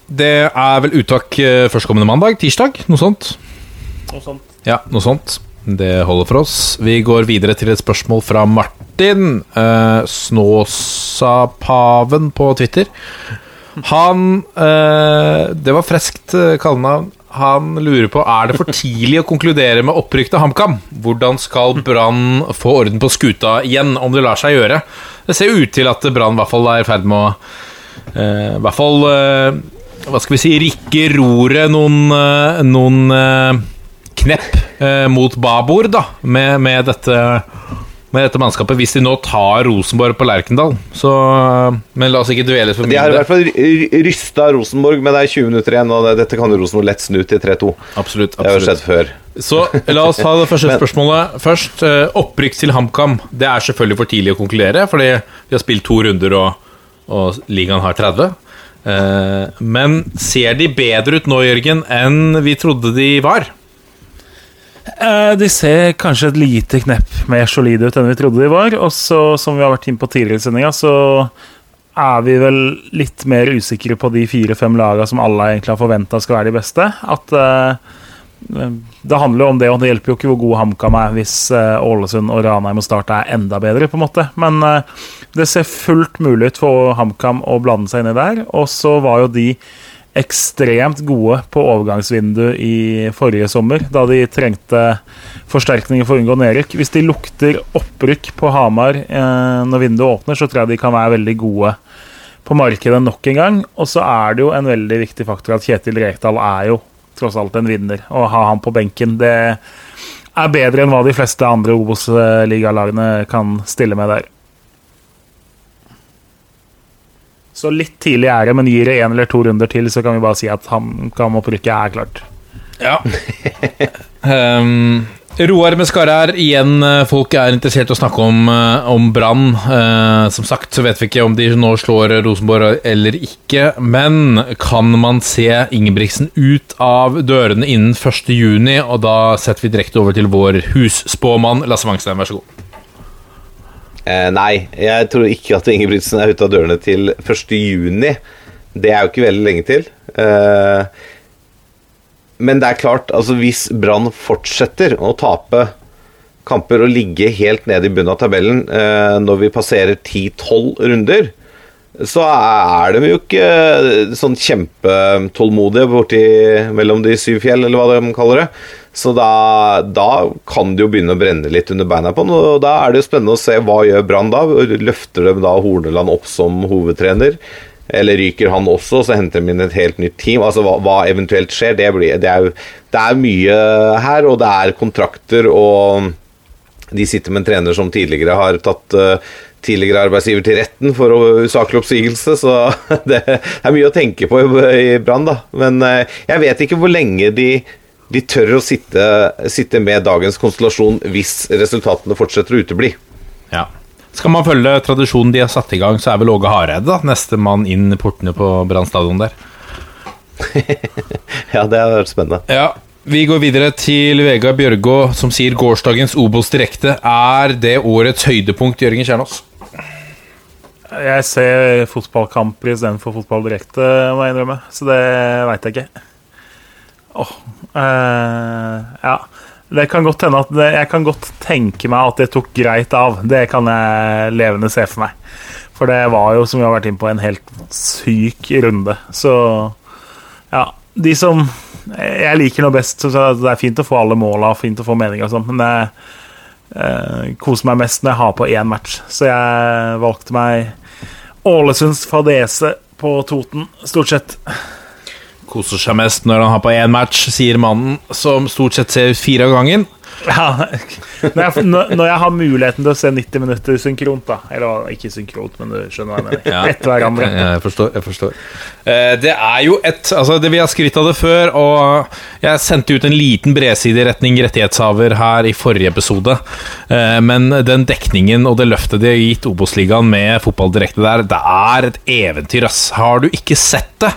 Det er vel uttak eh, førstkommende mandag? Tirsdag? Noe sånt? Noe sånt. Ja, noe sånt. Det holder for oss. Vi går videre til et spørsmål fra Martin. Eh, Snåsapaven på Twitter. Han eh, Det var freskt uh, kallenavn. Han lurer på Er det for tidlig å konkludere med opprykk til HamKam. Hvordan skal Brann få orden på skuta igjen, om det lar seg gjøre? Det ser ut til at Brann i hvert fall er i ferd med å eh, hvert fall eh, Hva skal vi si Rikke roret noen, eh, noen eh, knepp eh, mot babord, da, med, med, dette, med dette mannskapet. Hvis de nå tar Rosenborg på Lerkendal. Så, eh, men la oss ikke dvele for De har i hvert fall ry- rysta Rosenborg, men det er 20 minutter igjen, og dette kan Rosenborg lett snu til 3-2. Absolutt. Det har jo skjedd før. Så la oss ta det første spørsmålet først. Eh, Opprykk til HamKam. Det er selvfølgelig for tidlig å konkludere, fordi vi har spilt to runder, og, og ligaen har 30. Eh, Men ser de bedre ut nå, Jørgen, enn vi trodde de var? Eh, de ser kanskje et lite knepp mer solide ut enn vi trodde de var. Og så, som vi har vært inne på tidligere i sendinga, så er vi vel litt mer usikre på de fire-fem laga som alle egentlig har forventa skal være de beste. At uh, det handler jo om det, og det hjelper jo ikke hvor god HamKam er hvis uh, Ålesund og Ranheim og Start er enda bedre, på en måte. Men uh, det ser fullt mulig ut for HamKam å blande seg inn i der. Og så var jo de ekstremt gode på overgangsvindu i forrige sommer, da de trengte forsterkninger for å unngå nedrykk. Hvis de lukter opprykk på Hamar eh, når vinduet åpner, så tror jeg de kan være veldig gode på markedet nok en gang. Og så er det jo en veldig viktig faktor at Kjetil Rekdal er jo tross alt en vinner. Å ha han på benken, det er bedre enn hva de fleste andre Obos-ligalagene kan stille med der. Så litt tidlig er det, men gir det én eller to runder til, så kan vi bare si at HamKam-opprykket er klart. Ja. um, Roar Meskara her. Igjen, eh, folk er interessert i å snakke om, eh, om Brann. Uh, som sagt så vet vi ikke om de nå slår Rosenborg eller ikke. Men kan man se Ingebrigtsen ut av dørene innen 1.6, og da setter vi direkte over til vår husspåmann Lasse Wangstein, vær så god. Eh, nei, jeg tror ikke at Ingebrigtsen er ute av dørene til 1.6. Det er jo ikke veldig lenge til. Eh, men det er klart, altså hvis Brann fortsetter å tape kamper og ligge helt nede i bunnen av tabellen eh, når vi passerer 10-12 runder, så er de jo ikke sånn kjempetålmodige borti mellom de syv fjell, eller hva de kaller det. Så da, da, kan det jo begynne å brenne litt under beina på ham. Og da er det jo spennende å se hva gjør Brann da. Løfter de da Horneland opp som hovedtrener? Eller ryker han også, så henter de inn et helt nytt team? Altså Hva, hva eventuelt skjer, det, blir, det, er, det er mye her, og det er kontrakter, og de sitter med en trener som tidligere har tatt uh, tidligere arbeidsgiver til retten for usaklig oppsigelse, så det er mye å tenke på i Brann, da. Men uh, jeg vet ikke hvor lenge de, de tør å sitte, sitte med dagens konstellasjon hvis resultatene fortsetter å utebli. Ja. Skal man følge tradisjonen de har satt i gang, så er vel Åge Hareide da, neste mann inn portene på Brann stadion der. ja, det har vært spennende. Ja, Vi går videre til Vegard Bjørgå, som sier gårsdagens Obos direkte er det årets høydepunkt, Jørgen Kjernås. Jeg ser fotballkamper istedenfor fotball direkte, må jeg innrømme. Så det veit jeg ikke. Åh, uh, ja. Det kan godt hende at det, Jeg kan godt tenke meg at det tok greit av. Det kan jeg levende se for meg. For det var jo, som vi har vært inne på, en helt syk runde. Så ja. De som Jeg liker noe best. Det er fint å få alle måla, fint å få meninger og sånn, men jeg eh, koser meg mest når jeg har på én match. Så jeg valgte meg Ålesunds fadese på Toten, stort sett. Koser seg mest når han har på én match, sier mannen som stort sett ser fire av gangen. Ja, når jeg, når jeg, har muligheten til å se 90 minutter synkront, da Eller ikke synkront, men du skjønner hva jeg mener. Ja. Etter hverandre. Ja, jeg forstår. jeg forstår eh, Det er jo et Altså, det Vi har skrytt av det før, og jeg sendte ut en liten bredside i retning rettighetshaver her i forrige episode. Eh, men den dekningen og det løftet de har gitt Obos-ligaen med fotball direkte der, det er et eventyr, ass. Har du ikke sett det?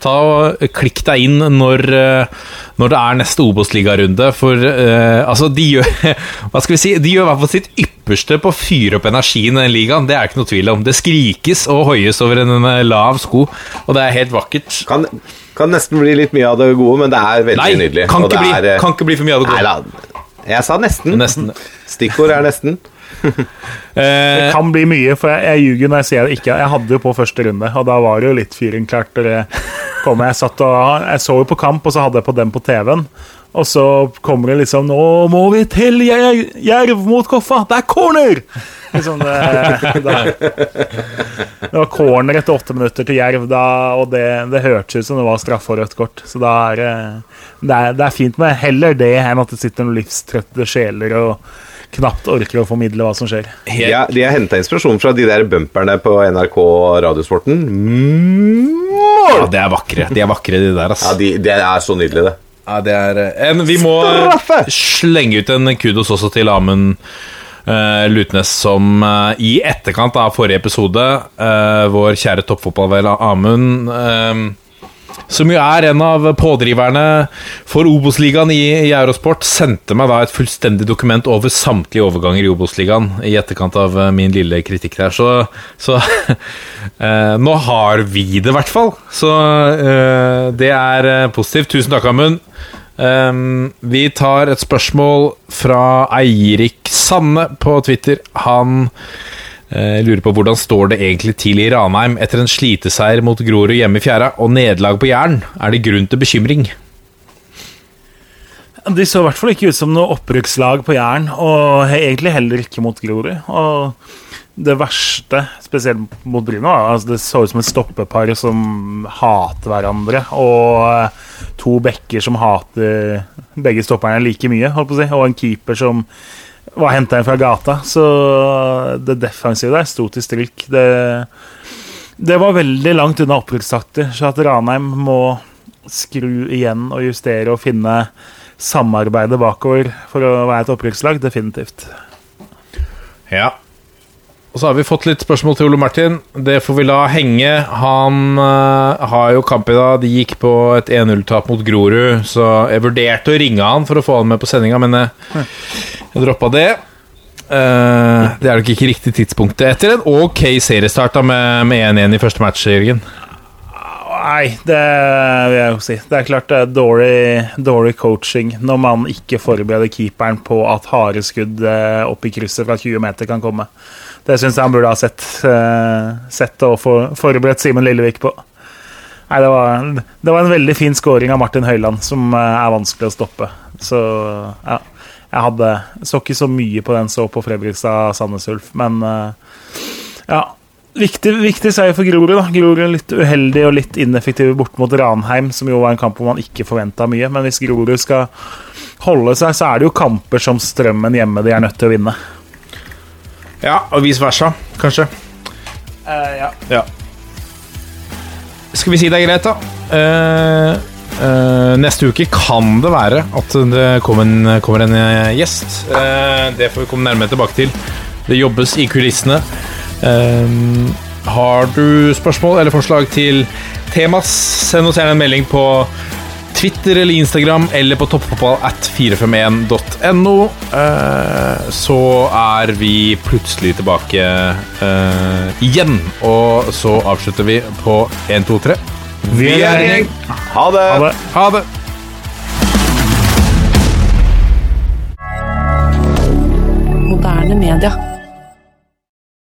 Ta og Klikk deg inn når, eh, når det er neste Obos-ligarunde. For uh, altså, de gjør Hva skal vi si De gjør i hvert fall sitt ypperste på å fyre opp energien i den ligaen. Det er ikke noe tvil om. Det skrikes og hoies over en, en lav sko, og det er helt vakkert. Kan, kan, nesten bli litt mye av det gode, men det er veldig Nei, nydelig. Kan ikke, bli, er, kan ikke bli for mye av det gode. Nei da. Jeg sa nesten. Nesten. Stikkord er nesten. Det Eh, kan bli mye, for jeg, jeg ljuger når jeg sier det ikke. Jeg hadde jo på første runde, og da var det jo litt fyring klart. det. Jeg, jeg så jo på kamp, og så hadde jeg på den på TV-en. Og så kommer det liksom 'Nå må vi til Jerv mot Koffa! Det er corner!' Liksom det, det, det var corner etter åtte minutter til Jerv, da, og det, det hørtes ut som det var straffe og rødt kort. Så da er, det- det er, det er fint med heller det enn at det sitter noen livstrøtte sjeler og knapt orker å formidle hva som skjer. Ja, de har henta inspirasjon fra de der bumperne på NRK Radiosporten. ja, det er vakre. De er vakre, de der. Altså. Ja, de, Det er så nydelig, det. Ja, det er en, Vi må Straffe! slenge ut en kudos også til Amund Uh, Lutnes, som uh, i etterkant av forrige episode, uh, vår kjære toppfotballvel Amund eh, som jo er en av pådriverne for Obos-ligaen i, i Eurosport, sendte meg da et fullstendig dokument over samtlige overganger i Obos-ligaen i etterkant av eh, min lille kritikk der. Så, så eh, nå har vi det, i hvert fall. Så eh, det er eh, positivt. Tusen takk, Amund. Um, vi tar et spørsmål fra Eirik Sanne på Twitter. Han eh, lurer på hvordan står det egentlig til i Ranheim etter en sliteseier mot Grorud hjemme i fjæra og nederlag på Jæren. Er det grunn til bekymring? De så i hvert fall ikke ut som noe opprykkslag på Jæren, og egentlig heller ikke mot Grorud. Og det verste, spesielt mot Bryne, altså det så ut som et stoppepar som hater hverandre, og eh, to bekker som hater begge stopperne like mye, holdt på å si, og en keeper som var henta inn fra gata. Så det defensive der sto til stryk. Det, det var veldig langt unna opprykkstakter, så at Ranheim må skru igjen og justere og finne samarbeidet bakover for å være et opprykkslag, definitivt. Ja. Og så har vi fått litt spørsmål til Ole Martin. Det får vi la henge. Han uh, har jo kamp i dag. De gikk på et 1-0-tap mot Grorud, så jeg vurderte å ringe han for å få han med på sendinga, men jeg, jeg droppa det. Uh, det er nok ikke riktig tidspunktet. Etter en ok seriestart da med med 1-1 i første match, Jørgen. Nei, det vil jeg jo si. Det er klart det er dårlig, dårlig coaching når man ikke forbereder keeperen på at harde skudd eh, opp i krysset fra 20 meter kan komme. Det syns jeg han burde ha sett, eh, sett og for, forberedt Simen Lillevik på. Nei, det var, det var en veldig fin scoring av Martin Høiland, som eh, er vanskelig å stoppe. Så ja. Jeg hadde så ikke så mye på den så på Fredrikstad-Sandnes Ulf, men eh, ja. Viktig, viktig seier for Grorud. da Grorud litt uheldig og litt ineffektive bort mot Ranheim, som jo var en kamp hvor man ikke forventa mye. Men hvis Grorud skal holde seg, så er det jo kamper som Strømmen hjemme de er nødt til å vinne. Ja, og vice versa, kanskje. ja. Ja. Skal vi si det er greit, da? Uh, uh, neste uke kan det være at det kommer en, kommer en gjest. Det får vi komme nærmere tilbake til. Det jobbes i kulissene. Har du spørsmål eller forslag til temas, send oss gjerne en melding på Twitter eller Instagram eller på toppfotball at 451.no. Eh, så er vi plutselig tilbake eh, igjen. Og så avslutter vi på 1, 2, 3. Vi er i gjeng. Ha det! Ha det. Ha det. Moderne media.